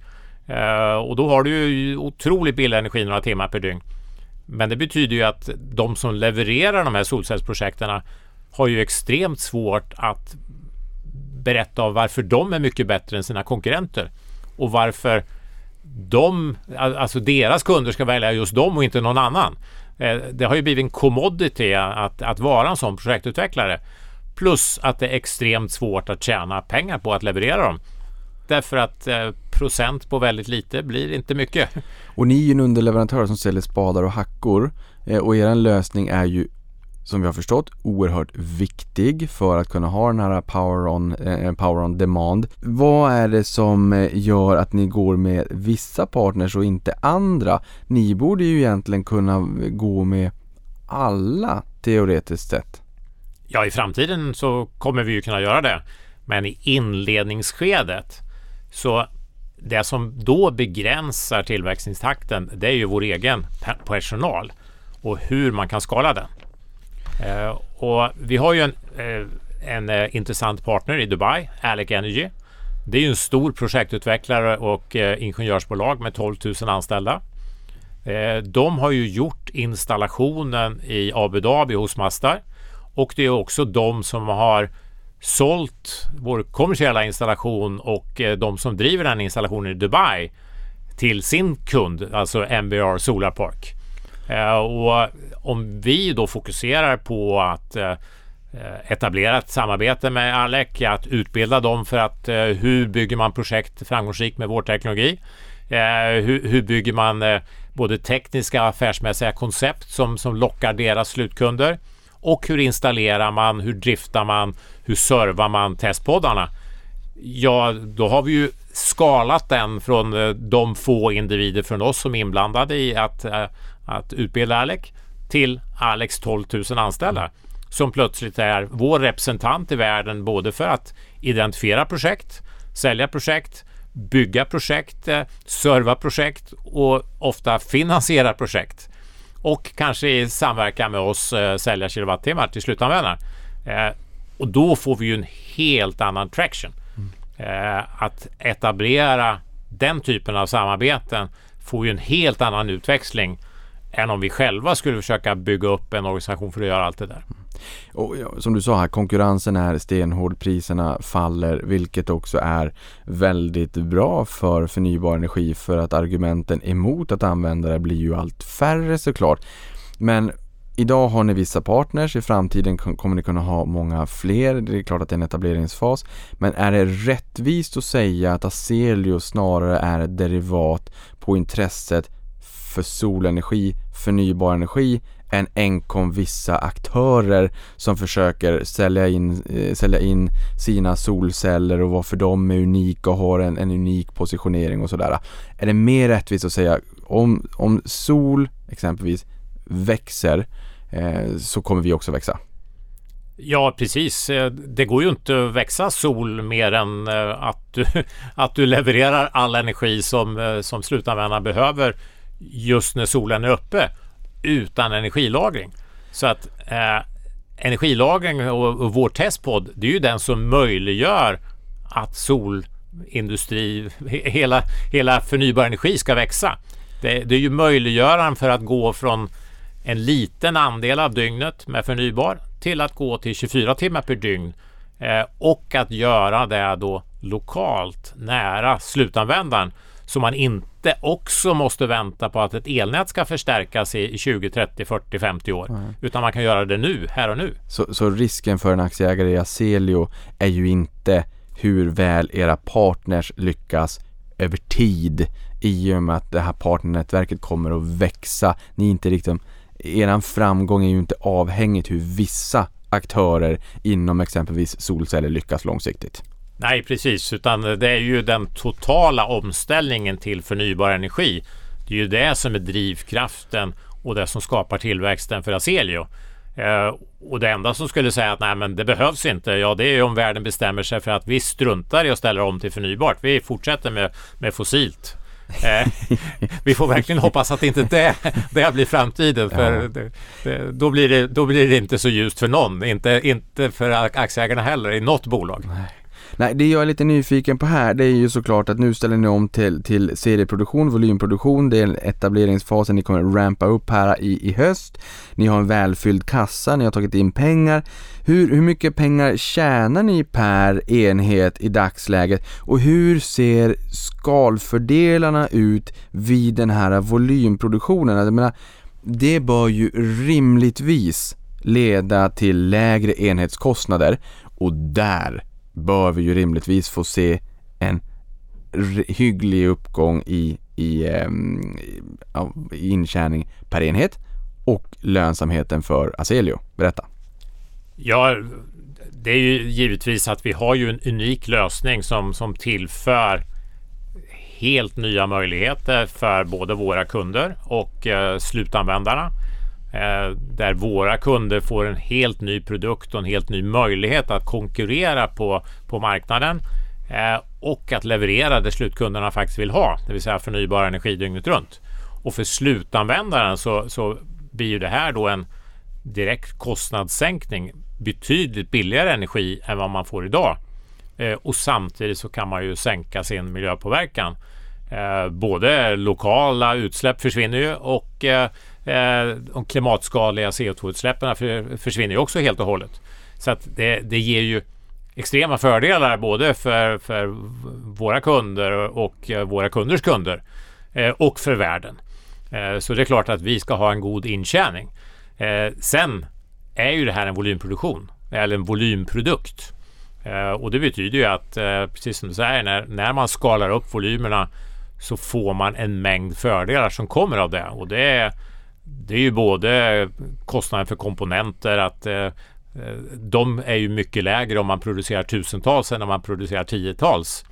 [SPEAKER 4] Eh, och då har du ju otroligt billig energi några timmar per dygn. Men det betyder ju att de som levererar de här solcellsprojekten har ju extremt svårt att berätta varför de är mycket bättre än sina konkurrenter och varför de, alltså deras kunder ska välja just dem och inte någon annan. Eh, det har ju blivit en commodity att, att vara en sån projektutvecklare. Plus att det är extremt svårt att tjäna pengar på att leverera dem. Därför att eh, procent på väldigt lite blir inte mycket.
[SPEAKER 3] Och ni är ju en underleverantör som säljer spadar och hackor. Eh, och er lösning är ju som vi har förstått oerhört viktig för att kunna ha den här power on, eh, power on demand. Vad är det som eh, gör att ni går med vissa partners och inte andra? Ni borde ju egentligen kunna gå med alla teoretiskt sett.
[SPEAKER 4] Ja, i framtiden så kommer vi ju kunna göra det. Men i inledningsskedet så det som då begränsar tillväxttakten det är ju vår egen personal och hur man kan skala den. Eh, och vi har ju en, eh, en eh, intressant partner i Dubai, Alec Energy. Det är ju en stor projektutvecklare och eh, ingenjörsbolag med 12 000 anställda. Eh, de har ju gjort installationen i Abu Dhabi hos Mastar och det är också de som har sålt vår kommersiella installation och eh, de som driver den installationen i Dubai till sin kund, alltså MBR Solar Park. Eh, och om vi då fokuserar på att eh, etablera ett samarbete med Alec, att utbilda dem för att eh, hur bygger man projekt framgångsrikt med vår teknologi? Eh, hur, hur, bygger man eh, både tekniska och affärsmässiga koncept som, som lockar deras slutkunder? Och hur installerar man, hur driftar man, hur servar man testpoddarna? Ja, då har vi ju skalat den från eh, de få individer från oss som är inblandade i att, att utbilda Alec till Alex 12 000 anställda som plötsligt är vår representant i världen både för att identifiera projekt, sälja projekt, bygga projekt, eh, serva projekt och ofta finansiera projekt. Och kanske i samverkan med oss eh, sälja kilowattimmar till slutanvändare. Eh, och då får vi ju en helt annan traction. Mm. att etablera den typen av samarbeten får ju en helt annan utväxling än om vi själva skulle försöka bygga upp en organisation för att göra allt det där. Mm.
[SPEAKER 3] Och som du sa här, konkurrensen är stenhård, priserna faller, vilket också är väldigt bra för förnybar energi för att argumenten emot att använda det blir ju allt färre såklart. Men Idag har ni vissa partners, i framtiden kommer ni kunna ha många fler. Det är klart att det är en etableringsfas. Men är det rättvist att säga att Aselio snarare är ett derivat på intresset för solenergi, förnybar energi än enkom vissa aktörer som försöker sälja in, eh, sälja in sina solceller och varför de är unika och har en, en unik positionering och sådär. Är det mer rättvist att säga om, om sol exempelvis växer eh, så kommer vi också växa.
[SPEAKER 4] Ja, precis. Eh, det går ju inte att växa sol mer än eh, att du, att du levererar all energi som, eh, som slutanvändaren behöver just när solen är uppe utan energilagring. Så att eh, energilagring och, och vår testpodd, det är ju den som möjliggör att solindustri, hela, hela förnybar energi ska växa. Det, det är ju möjliggöraren för att gå från en liten andel av dygnet med förnybar till att gå till 24 timmar per dygn eh, och att göra det då lokalt nära slutanvändaren så man inte också måste vänta på att ett elnät ska förstärkas i 20, 30, 40, 50 år. Mm. Utan man kan göra det nu, här och nu.
[SPEAKER 3] Så, så risken för en aktieägare i Aselio är ju inte hur väl era partners lyckas över tid i och med att det här partnernätverket kommer att växa. Ni är inte riktigt eran framgång är ju inte avhängigt hur vissa aktörer inom exempelvis solceller lyckas långsiktigt.
[SPEAKER 4] Nej, precis, utan det är ju den totala omställningen till förnybar energi. Det är ju det som är drivkraften och det som skapar tillväxten för Aselio. Eh, och det enda som skulle säga att nej, men det behövs inte, ja det är om världen bestämmer sig för att vi struntar i att ställa om till förnybart. Vi fortsätter med, med fossilt. Eh, vi får verkligen hoppas att inte det, det blir framtiden. För det, det, då, blir det, då blir det inte så ljust för någon. Inte, inte för aktieägarna heller i något bolag.
[SPEAKER 3] Nej. Nej, det jag är lite nyfiken på här det är ju såklart att nu ställer ni om till, till serieproduktion, volymproduktion. Det är etableringsfasen ni kommer rampa upp här i, i höst. Ni har en välfylld kassa, ni har tagit in pengar. Hur, hur mycket pengar tjänar ni per enhet i dagsläget och hur ser skalfördelarna ut vid den här volymproduktionen? Alltså, jag menar, det bör ju rimligtvis leda till lägre enhetskostnader och där bör vi ju rimligtvis få se en hygglig uppgång i, i, um, i intjäning per enhet och lönsamheten för Aselio. Berätta.
[SPEAKER 4] Ja, det är ju givetvis att vi har ju en unik lösning som, som tillför helt nya möjligheter för både våra kunder och eh, slutanvändarna. Eh, där våra kunder får en helt ny produkt och en helt ny möjlighet att konkurrera på, på marknaden eh, och att leverera det slutkunderna faktiskt vill ha, det vill säga förnybar energi dygnet runt. Och för slutanvändaren så, så blir ju det här då en direkt kostnadssänkning, betydligt billigare energi än vad man får idag. Eh, och samtidigt så kan man ju sänka sin miljöpåverkan. Eh, både lokala utsläpp försvinner ju och Eh, eh de klimatskadliga CO2-utsläppen för, försvinner ju också helt och hållet. Så att det, det ger ju extrema fördelar både för, för våra kunder och eh, våra kunders kunder eh, och för världen. Så det är klart att vi ska ha en god intjäning. Sen är ju det här en volymproduktion eller en volymprodukt. Och det betyder ju att, precis som du säger, när, när man skalar upp volymerna så får man en mängd fördelar som kommer av det. Och det är det är ju både kostnaden för komponenter att eh, eh, de är ju mycket lägre om man producerar tusentals än om man producerar tiotals.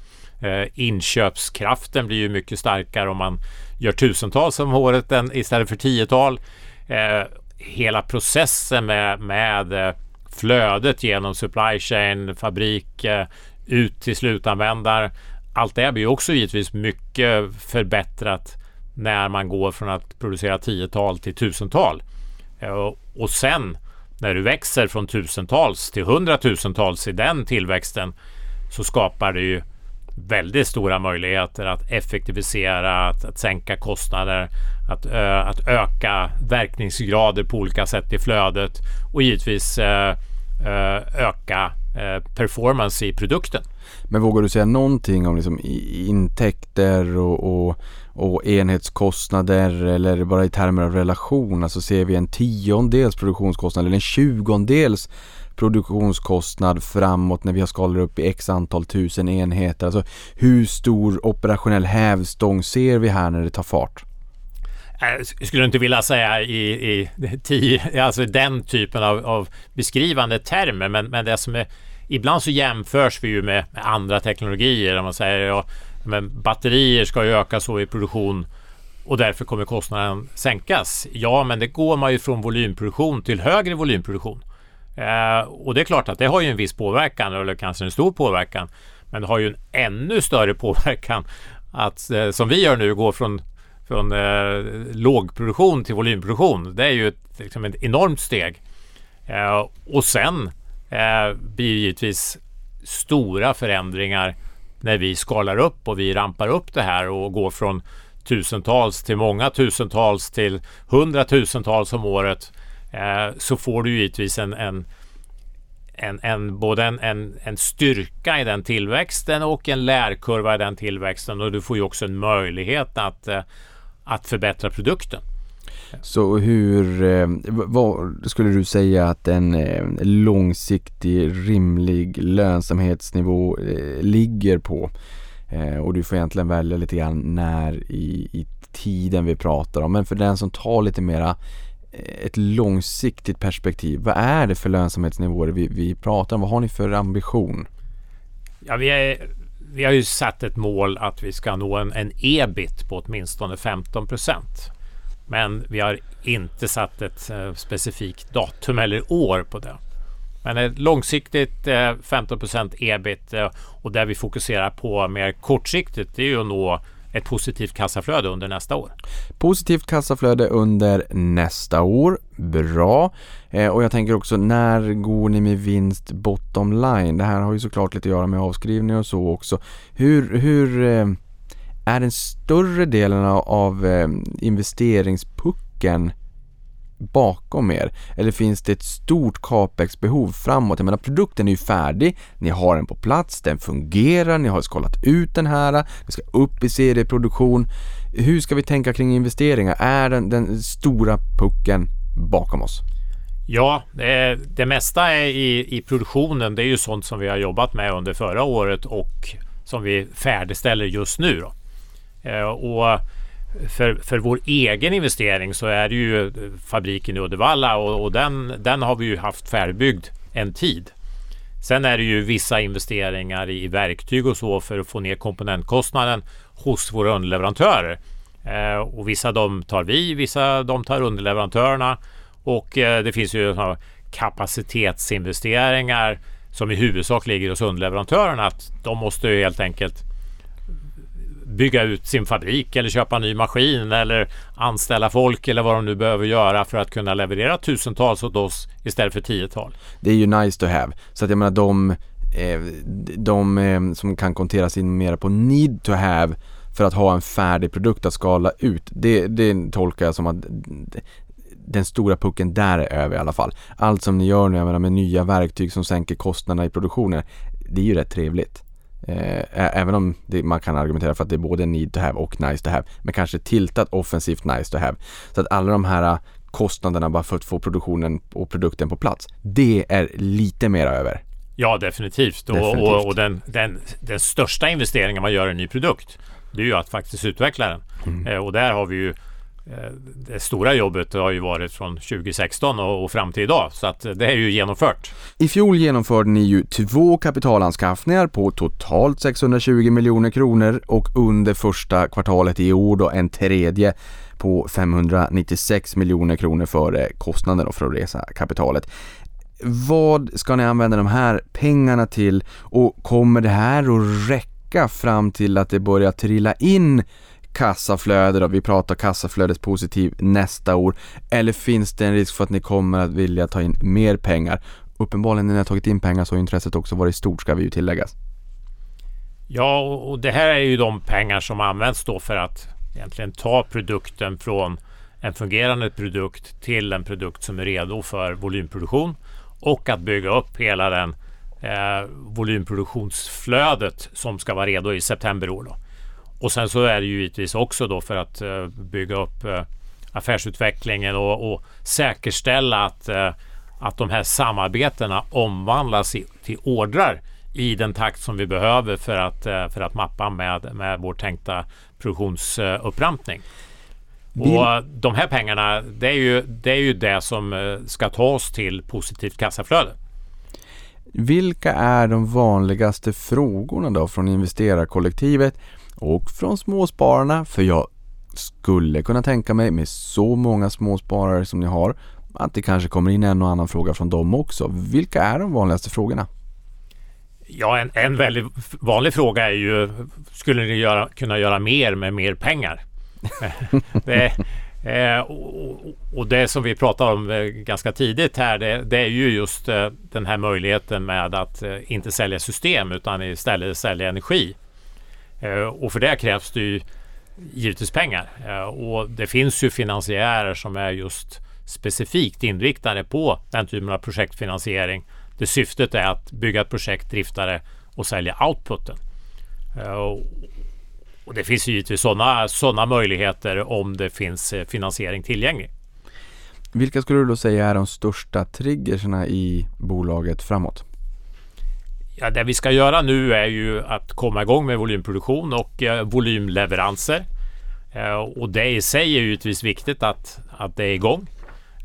[SPEAKER 4] Eh, inköpskraften blir ju mycket starkare om man gör tusentals om året än, istället för tiotal. Eh, hela processen med, med eh, flödet genom supply chain, fabrik, eh, ut till slutanvändare. Allt det blir också givetvis mycket förbättrat när man går från att producera tiotal till tusental. Eh, och sen när du växer från tusentals till hundratusentals i den tillväxten så skapar det ju väldigt stora möjligheter att effektivisera, att, att sänka kostnader, att, ö, att öka verkningsgrader på olika sätt i flödet och givetvis ö, ö, öka Eh, performance i produkten.
[SPEAKER 3] Men vågar du säga någonting om liksom intäkter och, och och enhetskostnader eller bara i termer av relation. Alltså ser vi en tiondels produktionskostnad eller en tjugondels produktionskostnad framåt när vi har skalat upp i x antal tusen enheter. Alltså hur stor operationell hävstång ser vi här när det tar fart?
[SPEAKER 4] Jag skulle inte vilja säga i, i tio, alltså den typen av, av beskrivande termer, men, men det som är Ibland så jämförs vi ju med, med andra teknologier. Man säger ja, men batterier ska ju öka så i produktion och därför kommer kostnaden sänkas. Ja, men det går man ju från volymproduktion till högre volymproduktion. Eh, och det är klart att det har ju en viss påverkan, eller kanske en stor påverkan. Men det har ju en ännu större påverkan att, eh, som vi gör nu, gå från, från eh, lågproduktion till volymproduktion. Det är ju ett, liksom ett enormt steg. Eh, och sen eh, blir det givetvis stora förändringar när vi skalar upp och vi rampar upp det här och går från tusentals till många tusentals till hundratusentals om året eh, så får du givetvis en, en, en, en både en, en, en, styrka i den tillväxten och en lärkurva i den tillväxten och du får ju också en möjlighet att, eh, att förbättra produkten.
[SPEAKER 3] Så hur, eh, vad skulle du säga att en eh, långsiktig rimlig lönsamhetsnivå eh, ligger på? Och du får egentligen välja lite grann när i, i tiden vi pratar om. Men för den som tar lite mera ett långsiktigt perspektiv. Vad är det för lönsamhetsnivåer vi, vi pratar om? Vad har ni för ambition?
[SPEAKER 4] Ja, vi, är, vi har ju satt ett mål att vi ska nå en, en ebit på åtminstone 15 procent. Men vi har inte satt ett eh, specifikt datum eller år på det. Men ett långsiktigt eh, 15 ebit eh, och där vi fokuserar på mer kortsiktigt det är ju att nå ett positivt kassaflöde under nästa år.
[SPEAKER 3] Positivt kassaflöde under nästa år. Bra. Eh, och jag tänker också när går ni med vinst bottom line? Det här har ju såklart lite att göra med avskrivning och så också. Hur, hur eh, är den större delen av eh, investeringspucken bakom er? Eller finns det ett stort capex-behov framåt? Jag menar produkten är ju färdig, ni har den på plats, den fungerar, ni har skalat ut den här, Vi ska upp i serieproduktion. Hur ska vi tänka kring investeringar? Är den, den stora pucken bakom oss?
[SPEAKER 4] Ja, det, det mesta är i, i produktionen. Det är ju sånt som vi har jobbat med under förra året och som vi färdigställer just nu. Då. Eh, och för, för vår egen investering så är det ju eh, fabriken i Uddevalla och, och den, den har vi ju haft färdigbyggd en tid. Sen är det ju vissa investeringar i verktyg och så för att få ner komponentkostnaden hos våra underleverantörer. Eh, och vissa de tar vi, vissa de tar underleverantörerna. Och eh, det finns ju kapacitetsinvesteringar som i huvudsak ligger hos underleverantörerna. Att de måste ju helt enkelt bygga ut sin fabrik eller köpa en ny maskin eller anställa folk eller vad de nu behöver göra för att kunna leverera tusentals åt oss istället för tiotal.
[SPEAKER 3] Det är ju nice to have. Så att jag menar de, eh, de eh, som kan kontera sig mer på need to have för att ha en färdig produkt att skala ut. Det, det tolkar jag som att den stora pucken där är över i alla fall. Allt som ni gör nu, jag menar med nya verktyg som sänker kostnaderna i produktionen, det är ju rätt trevligt. Eh, även om det, man kan argumentera för att det är både need to have och nice to have. Men kanske tiltat offensivt nice to have. Så att alla de här eh, kostnaderna bara för att få produktionen och produkten på plats. Det är lite mer över.
[SPEAKER 4] Ja, definitivt. definitivt. Och, och, och den, den, den, största investeringen man gör i en ny produkt, det är ju att faktiskt utveckla den. Mm. Eh, och där har vi ju Eh, det stora jobbet har ju varit från 2016 och, fram till idag så att det är ju genomfört.
[SPEAKER 3] I fjol genomförde ni ju två kapitalanskaffningar på totalt 620 miljoner kronor och under första kvartalet i år då en tredje på 596 miljoner kronor för kostnaden för att resa kapitalet. Vad ska ni använda de här pengarna till och kommer det här att räcka fram till att det börjar trilla in kassaflöde då, vi pratar kassaflödet positiv nästa år. Eller finns det en risk för att ni kommer att vilja ta in mer pengar? Uppenbarligen när ni har tagit in pengar så har intresset också varit stort ska vi ju tilläggas.
[SPEAKER 4] Ja, och det här är ju de pengar som används då för att egentligen ta produkten från en fungerande produkt till en produkt som är redo för volymproduktion och att bygga upp hela den eh, volymproduktionsflödet som ska vara redo i september år. Då. Och sen så är det ju givetvis också då för att uh, bygga upp uh, affärsutvecklingen och, och säkerställa att, uh, att de här samarbetena omvandlas i, till ordrar i den takt som vi behöver för att, för att mappa med, med vår tänkta produktionsupptrampning. Och de här pengarna, det är, ju, det är ju det som ska ta oss till positivt kassaflöde.
[SPEAKER 3] Vilka är de vanligaste frågorna då från investerarkollektivet och från småspararna för jag skulle kunna tänka mig med så många småsparare som ni har att det kanske kommer in en och annan fråga från dem också. Vilka är de vanligaste frågorna?
[SPEAKER 4] Ja, en, en väldigt vanlig fråga är ju skulle ni göra, kunna göra mer med mer pengar? det, eh, och, och, det som vi pratade om eh, ganska tidigt här det, det är ju just eh, den här möjligheten med att eh, inte sälja system utan istället sälja energi. Eh, och för det krävs det ju givetvis pengar. Eh, och det finns ju finansiärer som är just specifikt inriktade på den typen av projektfinansiering. Det syftet är att bygga ett projekt, drifta det och sälja outputen. Eh, och det finns givetvis sådana såna möjligheter om det finns eh, finansiering tillgänglig.
[SPEAKER 3] Vilka skulle du då säga är de största triggerserna i bolaget framåt?
[SPEAKER 4] Ja, det vi ska göra nu är ju att komma igång med volymproduktion och eh, volymleveranser. Eh, och det i sig är givetvis viktigt att, att det är igång.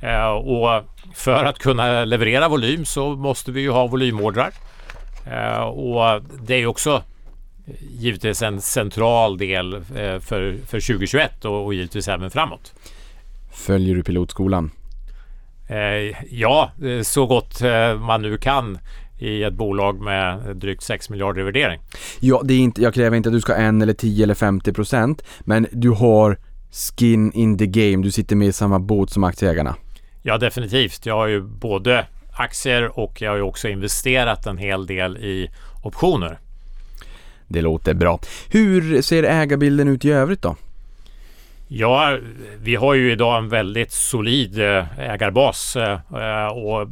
[SPEAKER 4] Eh, och för att kunna leverera volym så måste vi ju ha volymordrar. Eh, och det är också givetvis en central del eh, för, för 2021 och, och givetvis även framåt.
[SPEAKER 3] Följer du pilotskolan?
[SPEAKER 4] Eh, ja, så gott man nu kan i ett bolag med drygt 6 miljarder i värdering.
[SPEAKER 3] Ja, det är inte, jag kräver inte att du ska en eller 10 eller 50 procent, men du har skin in the game. Du sitter med i samma båt som aktieägarna.
[SPEAKER 4] Ja, definitivt. Jag har ju både aktier och jag har ju också investerat en hel del i optioner.
[SPEAKER 3] Det låter bra. Hur ser ägarbilden ut i övrigt då?
[SPEAKER 4] Ja, vi har ju idag en väldigt solid eh, ägarbas eh, eh, och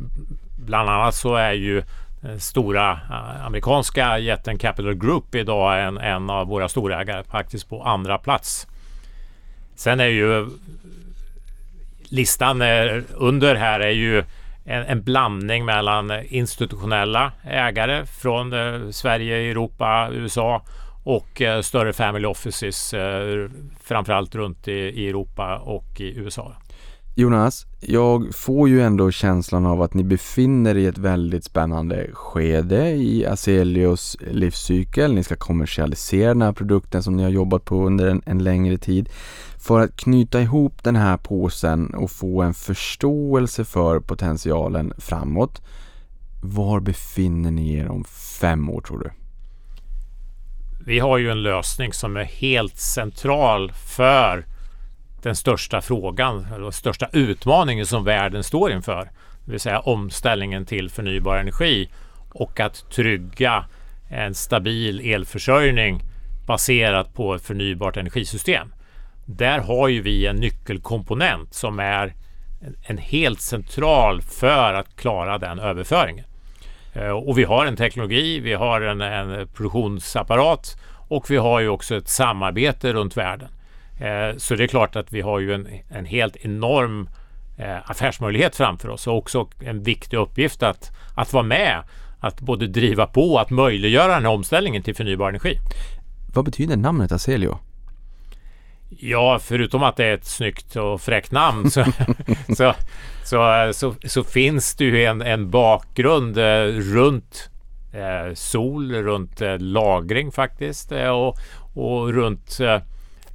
[SPEAKER 4] bland annat så är ju stora amerikanska jätten Capital Group idag en, en av våra storägare, faktiskt på andra plats. Sen är ju listan under här är ju en, en, blandning mellan institutionella ägare från eh, Sverige, Europa, USA och eh, större family offices eh, framförallt runt i, i Europa och i USA.
[SPEAKER 3] Jonas, jag får ju ändå känslan av att ni befinner er i ett väldigt spännande skede i Azelios livscykel. Ni ska kommersialisera den här produkten som ni har jobbat på under en, en längre tid. För att knyta ihop den här påsen och få en förståelse för potentialen framåt. Var befinner ni er om fem år tror du?
[SPEAKER 4] Vi har ju en lösning som är helt central för den största frågan, eller största utmaningen som världen står inför. Det vill säga omställningen till förnybar energi och att trygga en stabil elförsörjning baserat på ett förnybart energisystem. Där har ju vi en nyckelkomponent som är en, helt central för att klara den överföringen. Eh, och vi har en teknologi, vi har en, en produktionsapparat och vi har ju också ett samarbete runt världen. Eh, så det är klart att vi har ju en, en helt enorm eh, affärsmöjlighet framför oss och också en viktig uppgift att, att vara med att både driva på att möjliggöra den här omställningen till förnybar energi.
[SPEAKER 3] Vad betyder namnet Aselio?
[SPEAKER 4] Ja, förutom att det är ett snyggt och fräckt namn så, så, så, så, så, finns det ju en, en bakgrund eh, runt eh, sol, runt eh, lagring faktiskt eh, och, och runt eh,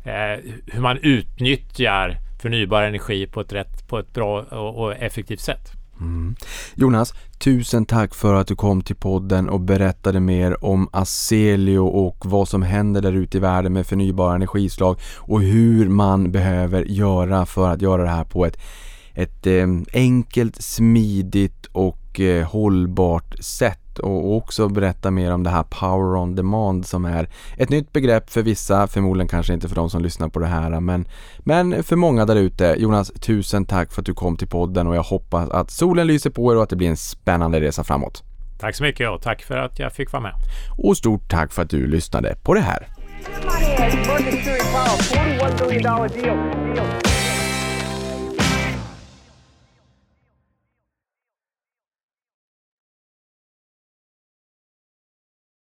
[SPEAKER 4] Eh, hur man utnyttjar förnybar energi på ett, rätt, på ett bra och, och effektivt sätt.
[SPEAKER 3] Mm. Jonas, tusen tack för att du kom till podden och berättade mer om Aselio och vad som händer där ute i världen med förnybara energislag och hur man behöver göra för att göra det här på ett, ett eh, enkelt, smidigt och eh, hållbart sätt och också berätta mer om det här Power on Demand som är ett nytt begrepp för vissa, förmodligen kanske inte för de som lyssnar på det här men, men för många där ute. Jonas, tusen tack för att du kom till podden och jag hoppas att solen lyser på er och att det blir en spännande resa framåt.
[SPEAKER 4] Tack så mycket och tack för att jag fick vara med.
[SPEAKER 3] Och stort tack för att du lyssnade på det här.